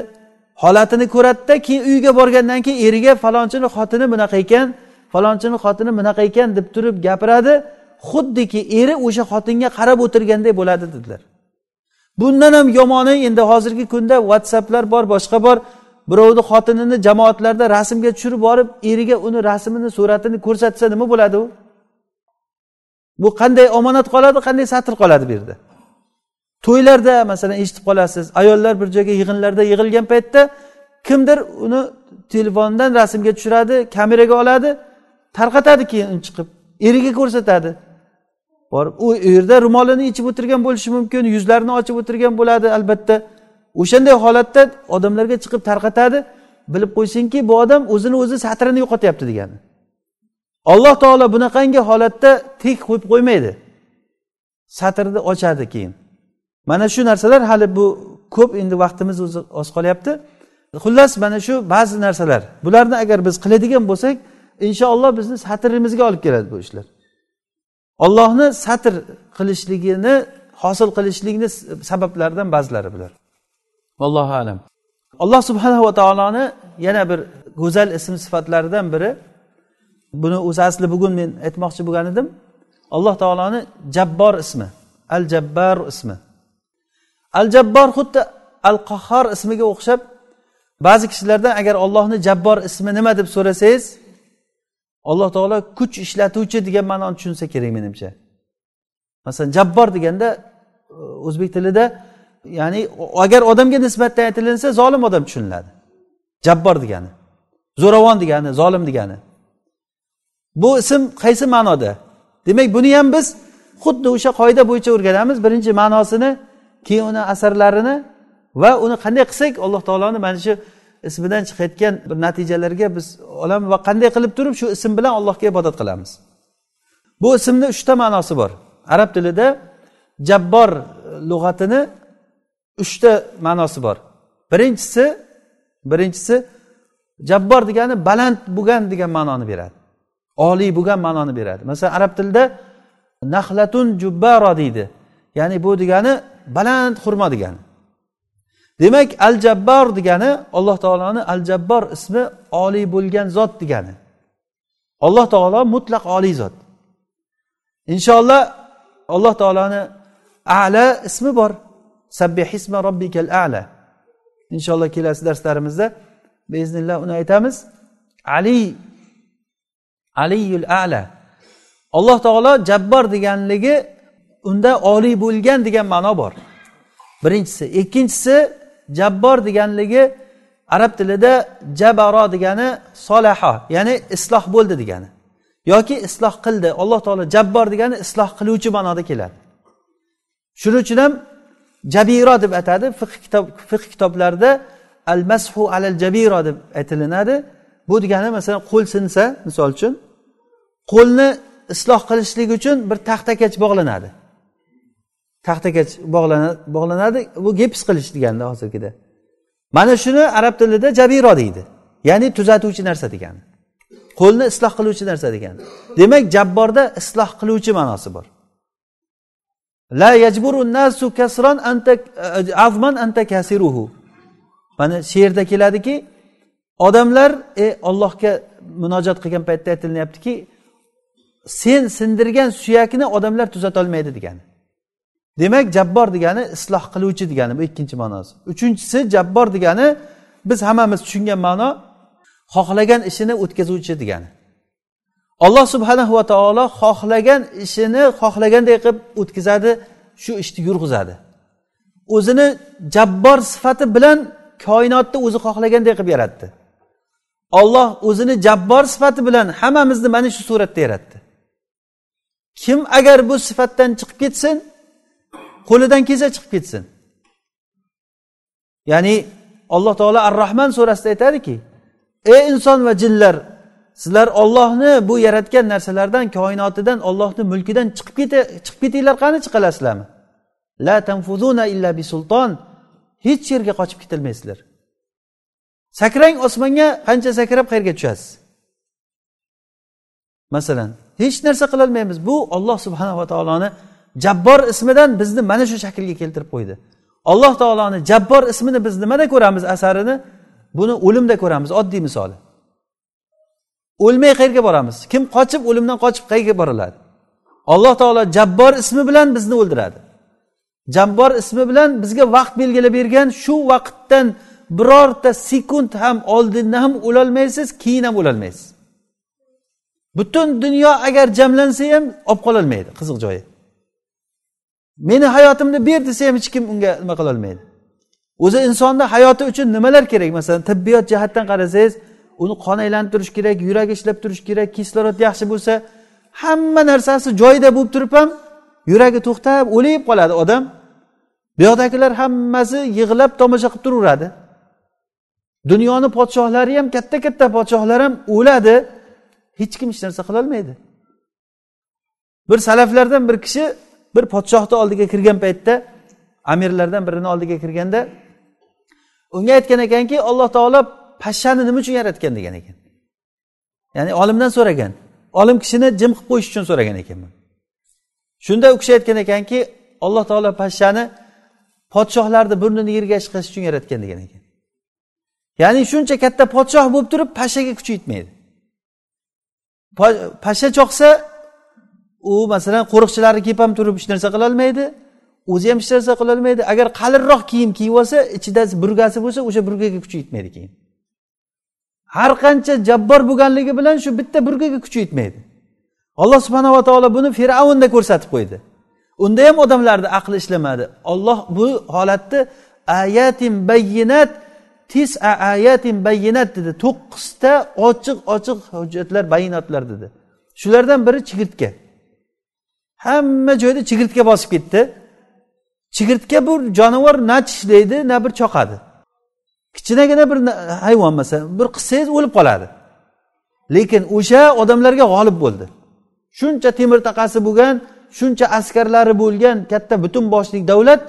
holatini ko'radida keyin uyiga borgandan keyin eriga falonchini xotini bunaqa ekan falonchini xotini bunaqa ekan deb turib gapiradi. Xuddiki eri o'sha xotinga qarab o'tirganday bo'ladi dedilar. Bundan ham yomoni endi hozirgi kunda whatsapplar bor boshqa bor. Birovni xotinini jamoatlarda rasmga tushirib borib eriga uni rasmini suratini ko'rsatsa nima bo'ladi u? Bu qanday omonat qoladi qanday satr qoladi bu yerda? To'ylarda masalan eshitib qolasiz ayollar bir joyga yig'inlarda yig'ilgan paytda kimdir uni telefondan rasmga tushiradi kameraga oladi tarqatadi keyin chiqib eriga ko'rsatadi. Borib u yerda ro'molini ichib o'tirgan bo'lishi mumkin yuzlarini ochib o'tirgan bo'ladi albatta. O'shanday holatda odamlarga chiqib tarqatadi bilib qo'ysinki bu odam o'zini o'zi satrini yo'qotyapti degani. Alloh taolo bunaqangi holatda tek qo'yib qo'ymaydi. Satrni ochadi keyin. Mana shu narsalar hali bu ko'p endi vaqtimiz o'zi oz qolyapti. Xullas mana shu ba'zi narsalar. Bularni agar biz qiladigan bo'lsak inshaalloh bizni satrimizga olib keladi bu ishlar. Ollohni satr qilishligini hosil qilishlikni sabablaridan ba'zilari bular. Allohu alam. Alloh subhanava taoloni yana bir go'zal ism sifatlaridan biri buni o'zi asli bugun men aytmoqchi bo'lgan edim. Alloh taoloni jabbor ismi al jabbar ismi. Al jabbor xuddi al qahhor ismiga o'xshab ba'zi kishilardan agar ollohni jabbor ismi nima deb so'rasangiz alloh taolo kuch ishlatuvchi degan ma'noni tushunsa kerak menimcha. Masalan jabbor deganda e, o'zbek tilida ya'ni agar odamga nisbatan aytilinsa zolim odam tushuniladi. Jabbor degani. Zo'ravon degani zolim degani. Bu ism qaysi ma'noda? Demak buni ham biz xuddi o'sha qoida bo'yicha o'rganamiz. Birinchi ma'nosini keyin uni asarlarini va uni qanday qilsak alloh taoloni mana shu ismidan chiqayotgan bir natijalarga biz olamiz va qanday qilib turib shu ism bilan allohga ibodat qilamiz. Bu ismni uchta ma'nosi bor. Arab tilida jabbor lug'atini uchta ma'nosi bor. Birinchisi birinchisi jabbor degani baland bo'lgan degan ma'noni beradi. Oliy bo'lgan ma'noni beradi. Masalan arab tilida nahlatun jubbaro deydi. Ya'ni bu degani baland xurmo degani. Demak al jabbor degani alloh taoloni al jabbor ismi oliy bo'lgan zot degani. Alloh taolo mutlaq oliy zot. Inshaalloh alloh taoloni ala ismi bor. Sabbihisma robbikal ala. Inshaalloh kelasi darslarimizda beiznillah uni aytamiz. Ali aliyul ala. Alloh taolo jabbor deganligi unda oliy bo'lgan degan ma'no bor. Birinchisi. Ikkinchisi jabbor deganligi arab tilida jabaro degani solaho ya'ni isloh bo'ldi degani. Yoki isloh qildi. Alloh taolo jabbor degani isloh qiluvchi ma'noda keladi. Shuning uchun ham jabiro deb atadi. Fiq kitob fiqh kitoblarida al mashu alal jabiro deb aytilinadi. Bu degani masalan qo'l sinsa misol uchun qo'lni isloh qilishlik uchun bir taxtakach bog'lanadi. Taxtakach bog'lanadi bu gips qilish deganda hozirgida. Mana shuni arab tilida jabiro deydi. Ya'ni tuzatuvchi narsa degani. Qo'lni isloh qiluvchi narsa degani. Demak jabborda isloh qiluvchi ma'nosi bor. La yajburu nasu kasron anta azman anta kasiruhu. Mana she'rda keladiki odamlar e ollohga munojat qilgan paytda aytilinyaptiki sen sindirgan suyakni odamlar tuzatolmaydi degani. Demak jabbor degani isloh qiluvchi degani bu ikkinchi ma'nosi. Uchinchisi jabbor degani biz hammamiz tushungan ma'no xohlagan ishini o'tkazuvchi degani. Alloh subhanahu va taolo xohlagan ishini xohlaganday qilib o'tkazadi shu ishni yurg'izadi. O'zini jabbor sifati bilan koinotni o'zi xohlaganday qilib yaratdi. Olloh o'zini jabbor sifati bilan hammamizni mana shu suratda yaratdi. Kim agar bu sifatdan chiqib ketsin qo'lidan kelsa chiqib ketsin. Ya'ni alloh taolo ar rahman surasida aytadiki ey inson va jinlar sizlar ollohni bu yaratgan narsalardan koinotidan ollohni mulkidan chiqib keta chiqib ketinglar. Qani chiqalasizlarmi? La tanfuzuna illa bisulton hech yerga qochib ketilmaysizlar. Sakrang osmonga qancha sakrab qayerga tushasiz? Masalan hech narsa qilolmaymiz. Bu olloh subhanava taoloni jabbor ismidan bizni mana shu shaklga keltirib qo'ydi. Alloh taoloni jabbor ismini biz nimada ko'ramiz asarini? Buni o'limda ko'ramiz oddiy misoli o'lmay qayerga boramiz? Kim qochib o'limdan qochib qayerga boriladi? Alloh taolo jabbor ismi bilan bizni o'ldiradi. Jabbor ismi bilan bizga vaqt belgilab bergan shu vaqtdan birorta sekund ham oldindan ham o'lolmaysiz keyin ham o'lolmaysiz. Butun dunyo agar jamlansa ham olib qololmaydi qiziq joyi. Meni hayotimni ber desa ham hech kim unga nima qilolmaydi o'zi insonni hayoti uchun nimalar kerak? Masalan tibbiyot jihatdan qarasangiz uni qon aylantirish kerak yuragi ishlab turishi kerak kislorod yaxshi bo'lsa hamma narsasi joyida bo'lib turib ham yuragi to'xtab o'lib qoladi odam. Bu yoqdagilar hammasi yig'lab tomosha qilib turaveradi. Dunyoni podshohlari ham katta katta podshohlar ham o'ladi. Hech kim hech narsa qilolmaydi bir salaflardan bir kishi bir podshohni oldiga kirgan paytda amirlardan birini oldiga kirganda unga aytgan ekanki alloh taolo pashshani nima uchun yaratgan degan ekan. Ya'ni olimdan so'ragan olim kishini jim qilib qo'yish uchun so'ragan ekan shunda u kishi aytgan ekanki alloh taolo pashshani podshohlarni burnini yerga chiqarish uchun yaratgan degan ekan. Ya'ni shuncha katta podshoh bo'lib turib pashaga kuchi yetmaydi. Pasha choqsa u masalan qo'riqchilari kelib ham turib hech narsa qilolmaydi o'zi ham hech narsa qilolmaydi agar qalinroq kiyim kiyib olsa ichida burgasi bo'lsa o'sha burgaga kuchi yetmaydi keyin. Har qancha jabbor bo'lganligi bilan shu bitta burgaga kuchi yetmaydi. Alloh subhanava taolo buni fir'avnda ko'rsatib qo'ydi. Unda ham odamlarni aqli ishlamadi. Olloh bu holatni ayatin bayyinat tis ayatin bayinat dedi. To'qqizta ochiq ochiq hujjatlar bayinotlar dedi. Shulardan biri chigirtka. Hamma joyda chigirtka bosib ketdi. Chigirtka bu jonivor na tishlaydi na bir choqadi. Kichkinagina bir hayvon masalan bir qissangiz o'lib qoladi. Lekin o'sha odamlarga g'olib bo'ldi. Shuncha temir taqasi bo'lgan shuncha askarlari bo'lgan katta butun boshlik davlat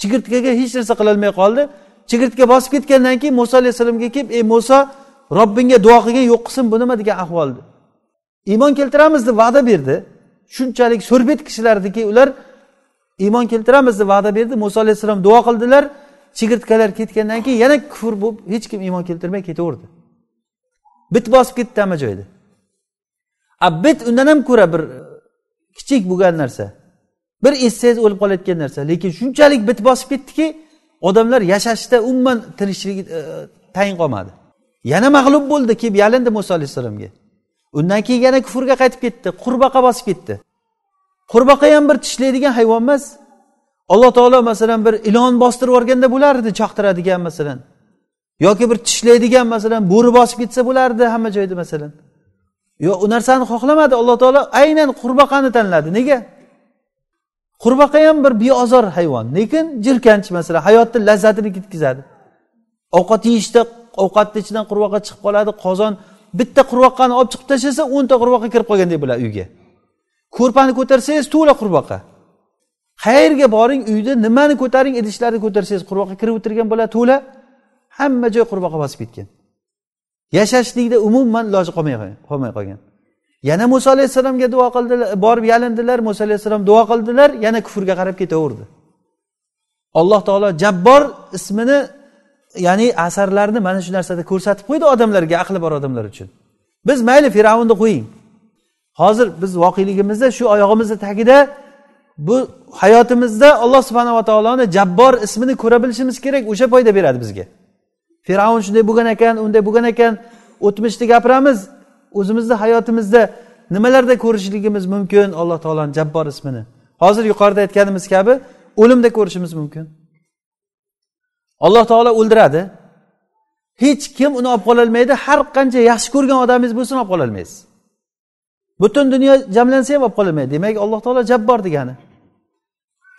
chigirtkaga hech narsa qilolmay qoldi. Chigirtka bosib ketgandan keyin muso alayhissalomga kelib ey muso robbingga duo qilgin yo'q qilsin bu nima degan ahvol iymon keltiramiz deb va'da berdi. Shunchalik so'rbet kishilardiki ular iymon keltiramiz deb va'da berdi. Muso alayhissalom duo qildilar. Chigirtkalar ketgandan keyin yana kufr bo'lib hech kim iymon keltirmay ketaverdi. Bit bosib ketdi hamma joyda. A bit undan ham ko'ra bir e, kichik bo'lgan narsa. Bir essangiz o'lib qolayotgan narsa. Lekin shunchalik bit bosib ketdiki odamlar yashashda umuman tinchlik e, tayin qolmadi. Yana mag'lub bo'ldi kelib yalindi muso alayhissalomga. Undan keyin yana kufrga qaytib ketdi qurbaqa bosib ketdi. Qurbaqa ham bir tishlaydigan hayvon emas. Alloh taolo masalan bir ilon bostirib yuborganda bo'lardi chaqtiradigan masalan. Yoki bir tishlaydigan masalan bo'ri bosib ketsa bo'lardi hamma joyda masalan. Yo'q u narsani xohlamadi alloh taolo aynan qurbaqani tanladi. Nega? Qurbaqa ham bir beozor hayvon. Lekin jirkanch masalan hayotni lazzatini ketkazadi. Ovqat yeyishda ovqatni ichidan qurbaqa chiqib qoladi. Qozon bitta qurbaqani olib chiqib tashlasa o'nta qurbaqa kirib qolgandek bo'ladi uyga. Ko'rpani ko'tarsangiz to'la qurbaqa. Qayerga boring uyda nimani ko'taring idishlarni ko'tarsangiz qurbaqa kirib o'tirgan bo'ladi to'la. Hamma joy qurbaqa bosib ketgan. Yashashlikda umuman iloji qolmay qolmay qolgan. Yana muso alayhissalomga duo qildilar borib yalindilar muso alayhissalom duo qildilar yana kufrga qarab ketaverdi. Alloh taolo jabbor ismini ya'ni asarlarni mana shu narsada ko'rsatib qo'ydi odamlarga aqli bor odamlar uchun. Biz mayli fir'avnni qo'ying. Hozir biz voqeligimizda shu oyog'imizni tagida bu hayotimizda alloh subhanava taoloni jabbor ismini ko'ra bilishimiz kerak o'sha foyda beradi bizga. Fir'avn shunday bo'lgan ekan unday bo'lgan ekan o'tmishni gapiramiz. O'zimizni hayotimizda nimalarda ko'rishligimiz mumkin? Alloh taoloni jabbor ismini. Hozir yuqorida aytganimiz kabi o'limda ko'rishimiz mumkin. Alloh taolo o'ldiradi. Hech kim uni olib qololmaydi. Har qancha yaxshi ko'rgan odamingiz bo'lsin olib qololmaysiz. Butun dunyo jamlansa ham olib qololmaydi. Demak alloh taolo jabbor degani.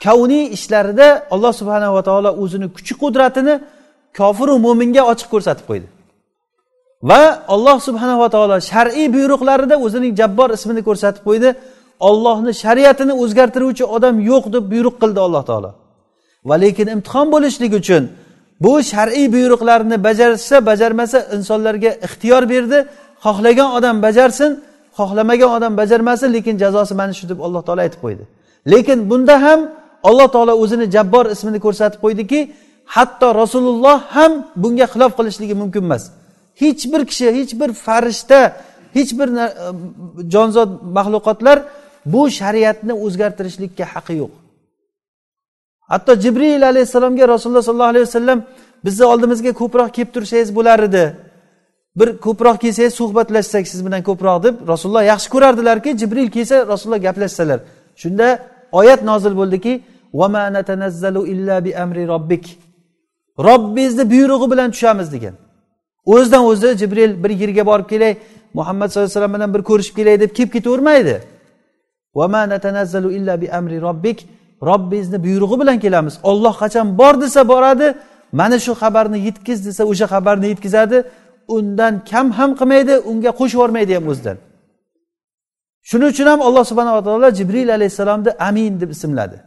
Kavniy ishlarida alloh subhanava taolo o'zini kuchi qudratini kofiru mo'minga ochiq ko'rsatib qo'ydi. Va alloh subhanava taolo shar'iy buyruqlarida o'zining jabbor ismini ko'rsatib qo'ydi. Ollohni shariatini o'zgartiruvchi odam yo'q deb buyruq qildi alloh taolo. Va lekin imtihon bo'lishligi uchun bu shar'iy buyruqlarni bajarsa bajarmasa insonlarga ixtiyor berdi. Xohlagan odam bajarsin xohlamagan odam bajarmasin lekin jazosi mana shu deb alloh taolo aytib qo'ydi. Lekin bunda ham alloh taolo o'zini jabbor ismini ko'rsatib qo'ydiki hatto rasululloh ham bunga xilof qilishligi mumkin emas. Hech bir kishi hech bir farishta hech bir e, jonzot maxluqotlar bu shariatni o'zgartirishlikka haqqi yo'q. Hatto jibril alayhissalomga rasululloh sollallohu alayhi vasallam bizni oldimizga ko'proq kelib tursangiz bo'lar edi. Bir ko'proq kelsangiz suhbatlashsak siz bilan ko'proq deb rasululloh yaxshi ko'rardilarki jibril kelsa rasululloh gaplashsalar. Shunda oyat nozil bo'ldiki robbingizni buyrug'i bilan tushamiz degan. O'zidan o'zi jibril bir yerga borib kelay muhammad sallallohu alayhi vasallam bilan bir ko'rishib kelay deb kelib ketavermaydi. Robbik. Robbingizni buyrug'i bilan kelamiz. Olloh qachon bor desa boradi mana shu xabarni yetkiz desa o'sha xabarni yetkazadi. Undan kam ham qilmaydi unga qo'shib yubormaydi ham o'zidan. Shuning uchun ham alloh subhanava taolo jibril alayhissalomni amin deb ismladi.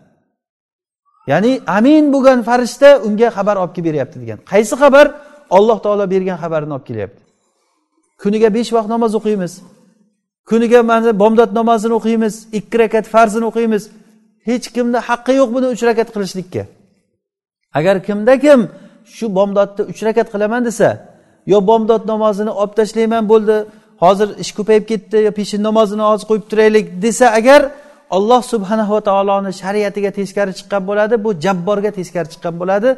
Ya'ni amin bo'lgan farishta unga xabar olib kelib beryapti degan. Qaysi xabar? Olloh taolo bergan xabarini olib kelyapti. Kuniga besh vaqt namoz o'qiymiz. Kuniga mana bomdod namozini o'qiymiz ikki rakat farzini o'qiymiz. Hech kimni haqqi yo'q buni uch rakat qilishlikka. Agar kimda kim shu bomdodni uch rakat qilaman desa yo bomdod namozini olib tashlayman bo'ldi hozir ish ko'payib ketdi yo peshin namozini hozir qo'yib turaylik desa agar alloh subhanava taoloni shariatiga teskari chiqqan bo'ladi bu jabborga teskari chiqqan bo'ladi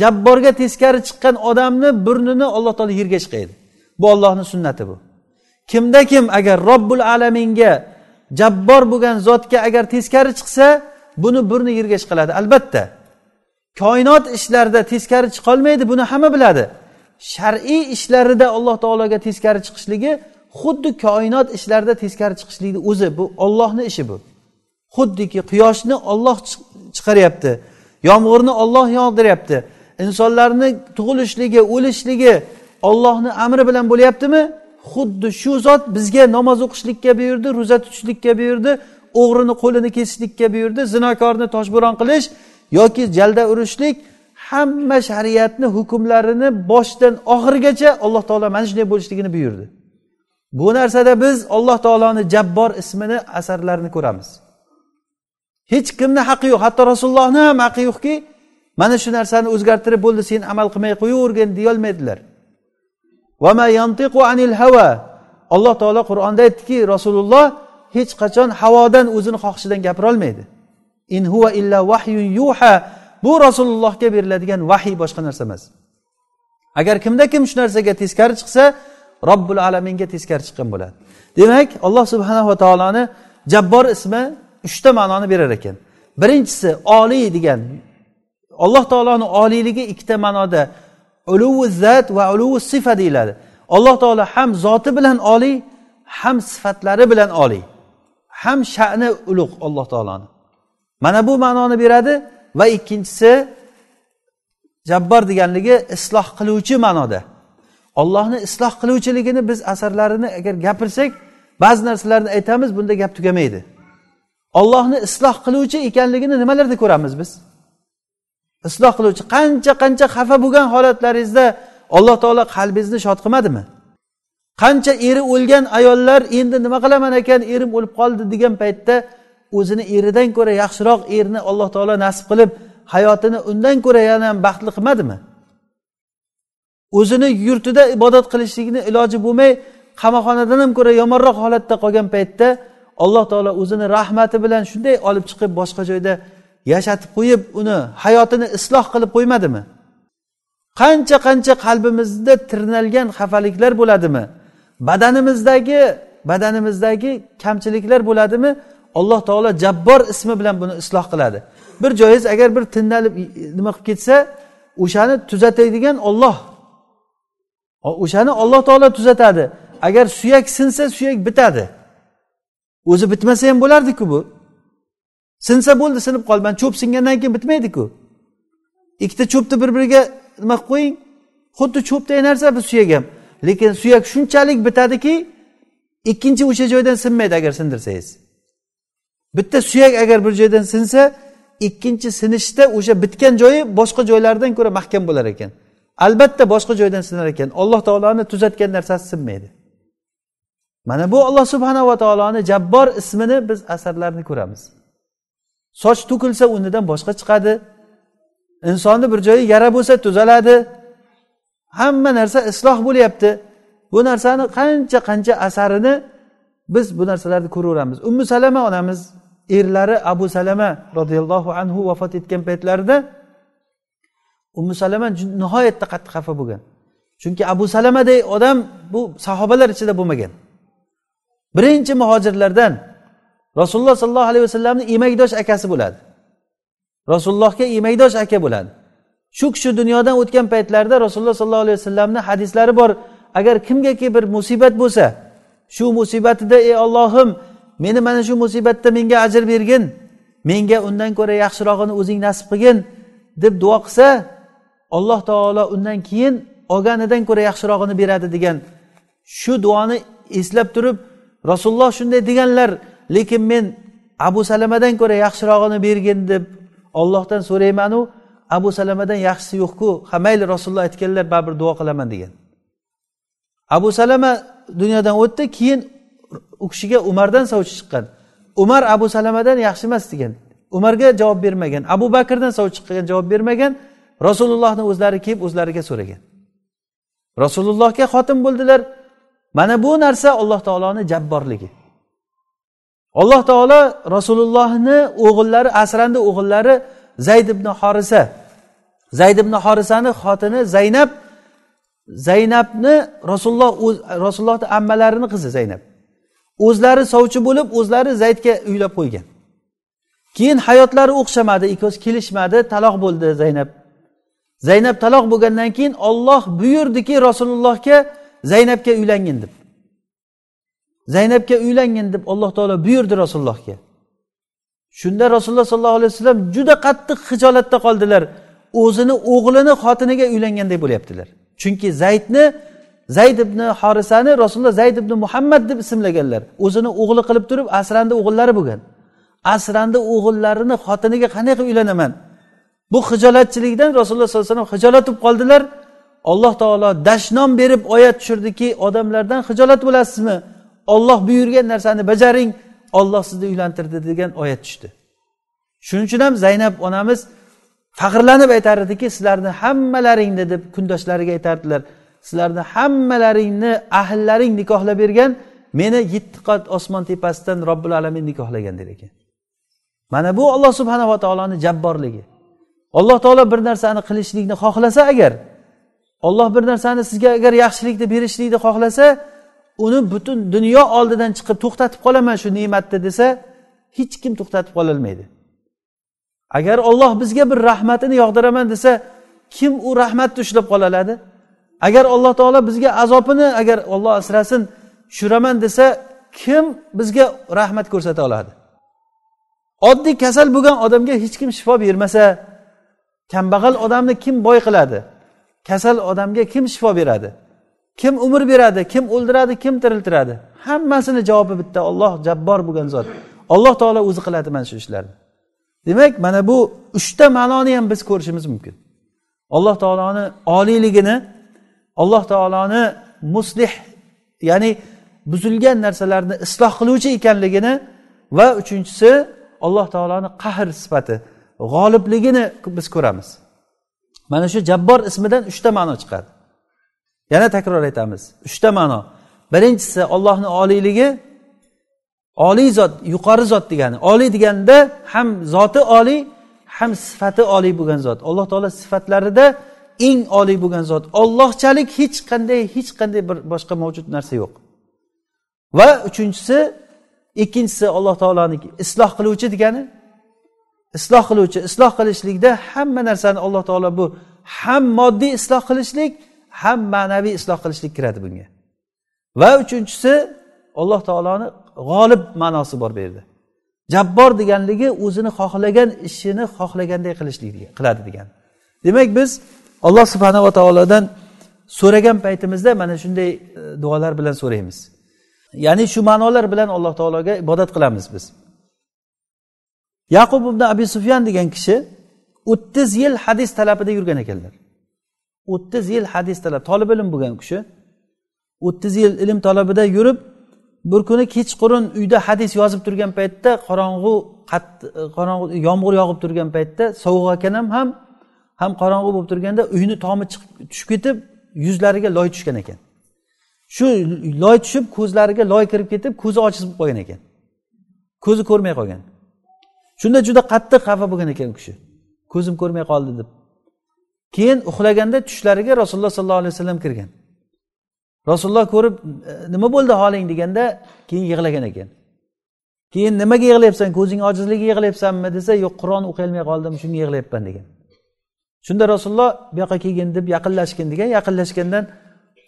jabborga teskari chiqqan odamni burnini alloh taolo yerga chiqaydi. Bu ollohni sunnati bu. Kimda kim agar robbul alaminga jabbor bo'lgan zotga agar teskari chiqsa buni burni yerga chiqiladi. Albatta koinot ishlarida teskari chiqolmaydi buni hamma biladi. Shar'iy ishlarida alloh taologa teskari chiqishligi xuddi koinot ishlarida teskari chiqishlikni o'zi bu ollohni ishi bu. Xuddiki quyoshni olloh chiqaryapti yomg'irni olloh yog'diryapti insonlarni tug'ilishligi o'lishligi ollohni amri bilan bo'lyaptimi? Xuddi shu zot bizga namoz o'qishlikka buyurdi ro'za tutishlikka buyurdi o'g'rini qo'lini kesishlikka buyurdi zinokorni toshbo'ron qilish yoki jalda urishlik hamma shariatni hukmlarini boshidan oxirigacha alloh taolo mana shunday bo'lishligini buyurdi. Bu narsada biz alloh taoloni jabbor ismini asarlarini ko'ramiz. Hech kimni haqqi yo'q hatto rasulullohni ham haqqi yo'qki mana shu narsani o'zgartirib bo'ldi sen amal qilmay qo'yavergin deyolmaydilar. Alloh taolo qur'onda aytdiki rasululloh hech qachon havodan o'zini xohishidan gapirolmaydi. In huva illa vahyun yuha. Bu rasulullohga beriladigan vahiy boshqa narsa emas. Agar kimda kim shu narsaga teskari chiqsa robbil alaminga teskari chiqqan bo'ladi. Demak alloh subhanava taoloni jabbor ismi uchta ma'noni berar ekan. Birinchisi oliy degan alloh taoloni oliyligi ikkita ma'noda uluvi zat va uluvi sifa deyiladi. Alloh taolo ham zoti bilan oliy ham sifatlari bilan oliy. Ham sha'ni ulug' alloh taoloni. Mana bu ma'noni beradi va ikkinchisi jabbor deganligi isloh qiluvchi ma'noda. Ollohni isloh qiluvchiligini biz asarlarini agar gapirsak ba'zi narsalarni aytamiz bunda gap tugamaydi. Ollohni isloh qiluvchi ekanligini nimalarda ko'ramiz biz? Isloh qiluvchi qancha qancha xafa bo'lgan holatlaringizda alloh taolo qalbingizni shod qilmadimi? Qancha eri o'lgan ayollar endi nima qilaman ekan erim o'lib qoldi degan paytda o'zini eridan ko'ra yaxshiroq erni alloh taolo nasib qilib hayotini undan ko'ra yana ham baxtli qilmadimi? O'zini yurtida ibodat qilishlikni iloji bo'lmay qamoqxonadan ham ko'ra yomonroq holatda qolgan paytda alloh taolo o'zini rahmati bilan shunday olib chiqib boshqa joyda yashatib qo'yib uni hayotini isloh qilib qo'ymadimi? Qancha qancha qalbimizda tirnalgan xafaliklar bo'ladimi? Badanimizdagi badanimizdagi kamchiliklar bo'ladimi? Alloh taolo jabbor ismi bilan buni isloh qiladi. Bir joyiz agar bir tindalib nima qilib ketsa o'shani tuzatadigan olloh o'shani olloh taolo tuzatadi. Agar suyak sinsa suyak bitadi. O'zi bitmasa ham bo'lardiku bu. Sinsa bo'ldi sinib qolman cho'p singandan keyin bitmaydiku. Ikkita cho'pni bir biriga nima qilib qo'ying? Xuddi cho'pdek narsa bu suyak ham. Lekin suyak shunchalik bitadiki ikkinchi o'sha joydan sinmaydi agar sindirsangiz. Bitta suyak agar bir joydan sinsa ikkinchi sinishda o'sha bitgan joyi boshqa joylaridan ko'ra mahkam bo'lar ekan. Albatta boshqa joydan sinar ekan. Alloh taoloni tuzatgan narsasi sinmaydi. Mana bu alloh subhanava taoloni jabbor ismini biz asarlarini ko'ramiz. Soch to'kilsa o'rnidan boshqa chiqadi. Insonni bir joyi yara bo'lsa tuzaladi. Hamma narsa isloh bo'lyapti. Bu narsani qancha qancha asarini biz bu narsalarni ko'raveramiz. Ummu salama onamiz erlari abu salama roziyallohu anhu vafot etgan paytlarida ummu salama nihoyatda qattiq xafa bo'lgan. Chunki abu salamaday odam bu sahobalar ichida bo'lmagan. Birinchi muhojirlardan rasululloh sollallohu alayhi vasallamni emakdosh akasi bo'ladi. Rasulullohga emakdosh aka bo'ladi. Shu kishi dunyodan o'tgan paytlarida rasululloh sollallohu alayhi vasallamni hadislari bor. Agar kimgaki bir musibat bo'lsa shu musibatida ey ollohim meni mana shu musibatda menga ajr bergin menga undan ko'ra yaxshirog'ini o'zing nasib qilgin deb duo qilsa alloh taolo undan keyin olganidan ko'ra yaxshirog'ini beradi degan shu duoni eslab turib rasululloh shunday deganlar lekin men abu salamadan ko'ra yaxshirog'ini bergin deb ollohdan so'raymanu abu salamadan yaxshisi yo'qku. Ha mayli rasululloh aytganlar baribir duo qilaman degan. Abu salama dunyodan o'tdi keyin u kishiga umardan sovchi chiqqan. Umar abu salamadan yaxshi emas degan. Umarga javob bermagan. Abu bakrdan sovchi chiqqan javob bermagan. Rasulullohni o'zlari kelib o'zlariga so'ragan. Rasulullohga xotin bo'ldilar. Mana bu narsa alloh taoloni jabborligi. Alloh taolo rasulullohni o'g'illari asrandi o'g'illari zayd ibn horisa zayd ibn horisani xotini zaynab zaynabni rasululloh rasulullohni ammalarini qizi zaynab. O'zlari sovchi bo'lib o'zlari zaydga uylab qo'ygan. Keyin hayotlari o'xshamadi ikkovsi kelishmadi taloq bo'ldi zaynab. Zaynab taloq bo'lgandan keyin olloh buyurdiki rasulullohga zaynabga uylangin deb. Zaynabga uylangin deb alloh taolo buyurdi rasulullohga. Shunda rasululloh sollallohu alayhi vasallam juda qattiq hijolatda qoldilar. O'zini o'g'lini xotiniga uylanganday bo'lyaptilar. Chunki zaydni zayd ibn horisani rasululloh zayd ibn muhammad deb ismlaganlar. O'zini o'g'li qilib turib asrandi o'g'illari bo'lgan. Asrandi o'g'illarini xotiniga qanday qilib uylanaman? Bu hijolatchilikdan rasululloh sollallohu alayhi vasallam hijolat bo'lib qoldilar. Alloh taolo dashnom berib oyat tushirdiki odamlardan hijolat bo'lasizmi? Olloh buyurgan narsani bajaring olloh sizni uylantirdi degan oyat tushdi. Shuning uchun ham zaynab onamiz faxrlanib aytar ediki sizlarni hammalaringni deb kundoshlariga aytardilar. Sizlarni hammalaringni ahllaring nikohlab bergan meni yetti qat osmon tepasidan robbil alamin nikohlagan der ekan. Mana bu olloh subhanava taoloni jabborligi. Alloh taolo bir narsani qilishlikni xohlasa agar olloh bir narsani sizga agar yaxshilikni berishlikni xohlasa uni butun dunyo oldidan chiqib to'xtatib qolaman shu ne'matni desa hech kim to'xtatib qololmaydi agar olloh bizga bir rahmatini yog'diraman desa kim u rahmatni ushlab qola oladi agar alloh taolo bizga azobini agar olloh asrasin tushiraman desa kim bizga rahmat ko'rsata oladi? Oddiy kasal bo'lgan odamga hech kim shifo bermasa kambag'al odamni kim boy qiladi? Kasal odamga kim shifo beradi? Kim umr beradi kim o'ldiradi kim tiriltiradi? Hammasini javobi bitta olloh jabbor bo'lgan zot. Alloh taolo o'zi qiladi mana shu ishlarni. Demak mana bu uchta ma'noni ham biz ko'rishimiz mumkin. Alloh taoloni oliyligini alloh taoloni muslih ya'ni buzilgan narsalarni isloh qiluvchi ekanligini va uchinchisi alloh taoloni qahr sifati g'olibligini biz ko'ramiz. Mana shu jabbor ismidan uchta ma'no chiqadi. Yana takror aytamiz. Uchta ma'no. Birinchisi ollohni oliyligi oliy zot yuqori zot degani. Oliy deganda ham zoti oliy ham sifati oliy bo'lgan zot. Alloh taolo sifatlarida eng oliy bo'lgan zot. Ollohchalik hech qanday hech qanday bir boshqa mavjud narsa yo'q. Va uchinchisi ikkinchisi alloh taoloniki isloh qiluvchi degani. Isloh qiluvchi isloh qilishlikda hamma narsani alloh taolo bu ham moddiy isloh qilishlik ham ma'naviy isloh qilishlik kiradi bunga. Va uchinchisi alloh taoloni g'olib ma'nosi bor bu yerda. Jabbor deganligi o'zini xohlagan ishini xohlaganday qilishlik qiladi degan. Demak biz alloh subhanava taolodan so'ragan paytimizda mana shunday e, duolar bilan so'raymiz. Ya'ni shu ma'nolar bilan alloh taologa ibodat qilamiz biz. Yaqub ibn abi sufyan degan kishi o'ttiz yil hadis talabida yurgan ekanlar. O'ttiz yil hadis talab tolib ilm bo'lgan u kishi o'ttiz yil ilm talabida yurib bir kuni kechqurun uyda hadis yozib turgan paytda qorong'u qorong'u yomg'ir yog'ib turgan paytda sovuq ekan ham ham qorong'u bo'lib turganda uyni tomi chiqib tushib ketib yuzlariga loy tushgan ekan. Shu loy tushib ko'zlariga loy kirib ketib ko'zi ojiz bo'lib qolgan ekan. Ko'zi ko'rmay qolgan. Shunda juda qattiq xafa bo'lgan ekan u kishi. Ko'zim ko'rmay qoldi deb. Keyin uxlaganda tushlariga rasululloh sollallohu alayhi vasallam kirgan. Rasululloh ko'rib e, nima bo'ldi holing? deganda keyin yig'lagan ekan. Keyin nimaga yig'layapsan? Ko'zing ojizligiga yig'layapsanmi? desa yo'q qur'on o'qiyolmay qoldim shunga yig'layapman degan. Shunda rasululloh bu yoqqa kelgin deb yaqinlashgin degan. Yaqinlashgandan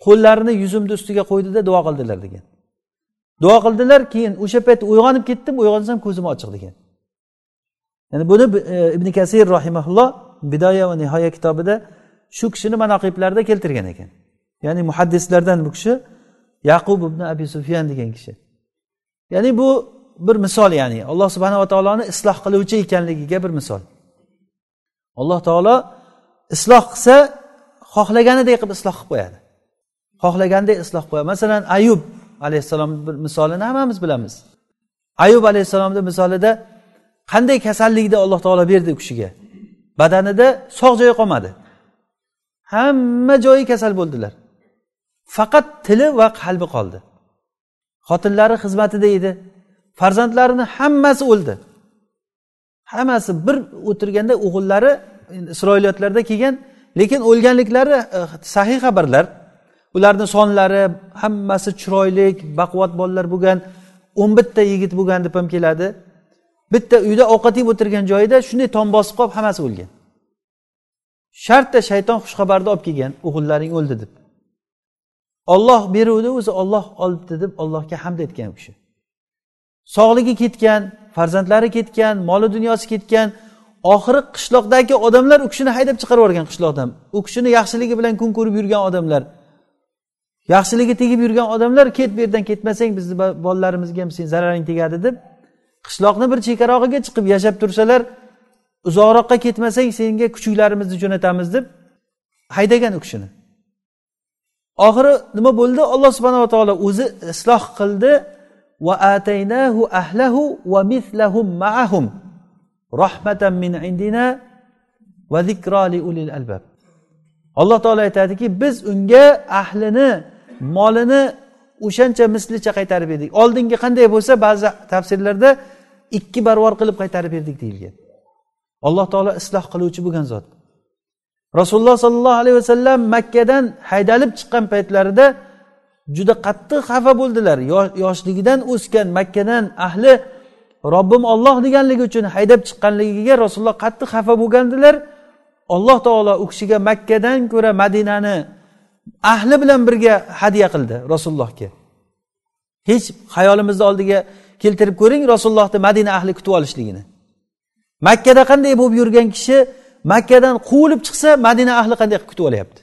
qo'llarini yuzimni ustiga qo'ydida duo qildilar degan. Duo qildilar keyin o'sha payt uyg'onib ketdim uyg'onsam ko'zim ochiq degan. Ya'ni buni e, ibn kasir rahimaulloh bidoya va nihoya kitobida shu kishini manaqiblarida keltirgan ekan. Ya'ni muhaddislardan bu kishi yaqub ibn abi sufyan degan kishi. Ya'ni bu bir misol ya'ni alloh subhanava taoloni isloh qiluvchi ekanligiga bir misol. Alloh taolo isloh qilsa xohlaganidek qilib isloh qilib qo'yadi. Xohlagandek isloh qo'yadi. Masalan ayub alayhissalom bir misolini hammamiz bilamiz. Ayub alayhissalomni misolida qanday kasallikni alloh taolo berdi u kishiga? Badanida sog' joyi qolmadi. Hamma joyi kasal bo'ldilar. Faqat tili va qalbi qoldi. Xotinlari xizmatida edi. Farzandlarini hammasi o'ldi. Hammasi bir o'tirganda o'g'illari isroiliyotlarda kelgan lekin o'lganliklari e, sahiy xabarlar ularni sonlari hammasi chiroyli baquvvat bolalar bo'lgan o'n bitta yigit bo'lgan deb ham keladi. Bitta uyda ovqat yeb o'tirgan joyida shunday tom bosib qolib hammasi o'lgan. Shartta shayton xushxabarni olib kelgan o'g'illaring o'ldi deb. Olloh beruvdi o'zi olloh olibdi deb allohga hamd aytgan u kishi. Sog'ligi ketgan farzandlari ketgan moli dunyosi ketgan oxiri qishloqdagi odamlar u kishini haydab chiqarib yuborgan qishloqdan. U kishini yaxshiligi bilan kun ko'rib yurgan odamlar yaxshiligi tegib yurgan odamlar ket bu yerdan ketmasang bizni bolalarimizga ham sen zararing tegadi deb qishloqni bir chekarog'iga chiqib yashab tursalar uzoqroqqa ketmasang senga kuchuklarimizni jo'natamiz deb haydagan u kishini. Oxiri nima bo'ldi? Alloh subhanava taolo o'zi isloh qildi. Va ataynahu ahlahu va mislahum ma'ahum rahmatan min indina va zikro li ulil albab. Alloh taolo aytadiki biz unga ahlini molini o'shancha mislicha qaytarib berdik. Oldingi qanday bo'lsa ba'zi tafsirlarda ikki barobar qilib qaytarib berdik deyilgan. Alloh taolo isloh qiluvchi bo'lgan zot. Rasululloh sollallohu alayhi vasallam makkadan haydalib chiqqan paytlarida juda qattiq xafa bo'ldilar. Yoshligidan o'sgan makkadan ahli robbim olloh deganligi uchun haydab chiqqanligiga rasululloh qattiq xafa bo'lgandilar. Alloh taolo u kishiga makkadan ko'ra madinani ahli bilan birga hadya qildi rasulullohga. Hech xayolimizni oldiga keltirib ko'ring rasulullohni madina ahli kutib olishligini. Makkada qanday bo'lib yurgan kishi makkadan quvilib chiqsa madina ahli qanday qilib kutib olyapti?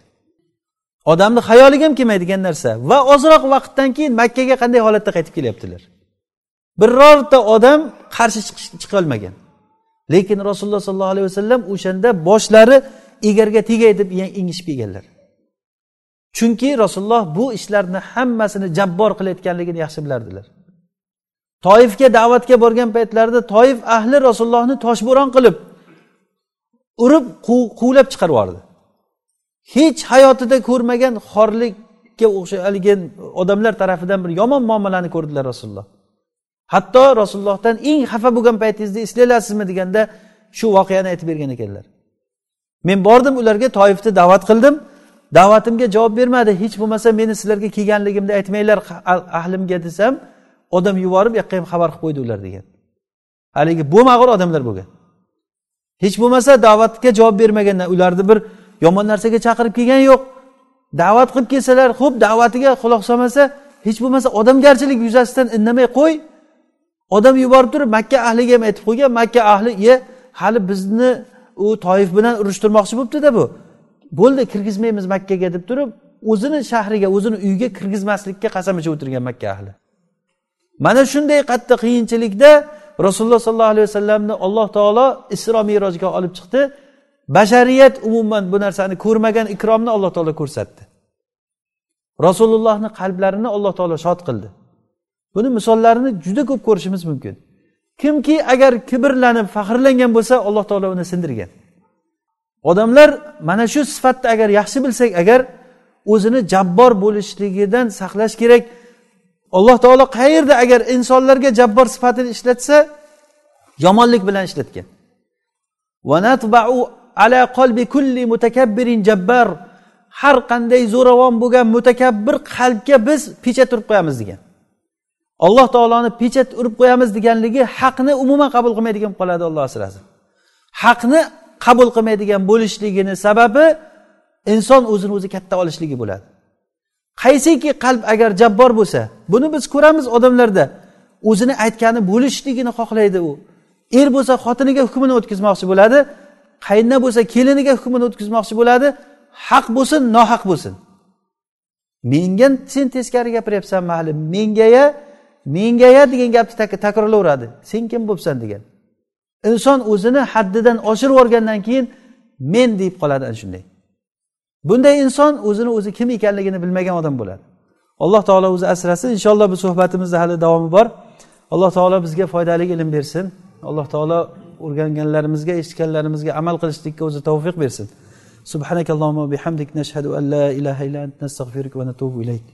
Odamni xayoliga ham kelmaydigan narsa va ozroq vaqtdan keyin makkaga qanday holatda qaytib kelyaptilar? Birorta odam qarshi chiqolmagan lekin rasululloh sollallohu alayhi vasallam o'shanda boshlari egarga tegay deb engishib kelganlar. Chunki rasululloh bu ishlarni hammasini jabbor qilayotganligini yaxshi bilardilar. Toifga da'vatga borgan paytlarida toif ahli rasulullohni toshbo'ron qilib urib quvlab chiqarib yubordi hech hayotida ko'rmagan xorlikka o'xshagan odamlar tarafidan bir yomon muomalani ko'rdilar rasululloh. Hatto rasulullohdan eng xafa bo'lgan paytingizni eslaylasizmi deganda shu voqeani aytib bergan ekanlar. Men bordim ularga toifni da'vat qildim da'vatimga javob bermadi. Hech bo'lmasa meni sizlarga kelganligimni aytmanglar ahlimga desam odam yuborib yoqqa ham xabar qilib qo'ydi ular degan. Haligi bo'lmag'ur odamlar bo'lgan. Hech bo'lmasa da'vatga javob bermagandan ularni bir yomon narsaga chaqirib kelgani yo'q. Da'vat qilib kelsalar ho'p da'vatiga quloq solmasa hech bo'lmasa odamgarchilik yuzasidan indamay qo'y. Odam yuborib turib makka ahliga ham aytib qo'ygan makka ahli ye hali bizni u toif bilan urushtirmoqchi bo'libdida bu. Bo'ldi kirgizmaymiz makkaga deb turib o'zini shahriga o'zini uyiga kirgizmaslikka qasam ichib o'tirgan makka ahli. Mana shunday qattiq qiyinchilikda rasululloh sollallohu alayhi vasallamni alloh taolo isro merojga olib chiqdi. Bashariyat umuman bu narsani ko'rmagan ikromni alloh taolo ko'rsatdi. Rasulullohni qalblarini alloh taolo shod qildi. Buni misollarini juda ko'p ko'rishimiz mumkin. Kimki agar kibrlanib faxrlangan bo'lsa alloh taolo uni sindirgan. Odamlar mana shu sifatni agar yaxshi bilsak agar o'zini jabbor bo'lishligidan saqlash kerak alloh taolo qayerda agar insonlarga jabbor sifatini ishlatsa yomonlik bilan ishlatgan. Ala qalbi kulli mutakabbirin jabbar. Har qanday zo'ravon bo'lgan mutakabbir qalbga biz pechat urib qo'yamiz degan. Alloh taoloni pechat urib qo'yamiz deganligi haqni umuman qabul qilmaydigan bo'lib qoladi alloh asrasin. Haqni qabul qilmaydigan bo'lishligini sababi inson o'zini o'zi katta olishligi bo'ladi. Qaysiki qalb agar jabbor bo'lsa buni biz ko'ramiz odamlarda. O'zini aytgani bo'lishligini xohlaydi u. Er bo'lsa xotiniga hukmini o'tkazmoqchi bo'ladi qaynona bo'lsa keliniga hukmini o'tkazmoqchi bo'ladi haq bo'lsin nohaq bo'lsin. Menga sen teskari gapiryapsan mayli mengaya mengaya degan gapni takrorlaveradi sen kim bo'libsan degan. inson o'zini haddidan oshirib yuborgandan keyin men deyib qoladi ana shunday. Bunday inson o'zini o'zi kim ekanligini bilmagan odam bo'ladi. Alloh taolo o'zi asrasin. Inshaalloh bu suhbatimizda hali davomi bor. Alloh taolo bizga foydali ilm bersin. Alloh taolo o'rganganlarimizga eshitganlarimizga amal qilishlikka o'zi tavfiq bersin. Subhanakallohu bihamdik. Nashhadu an la ilaha illa ant. Nastag'firuka va natubu ilayk.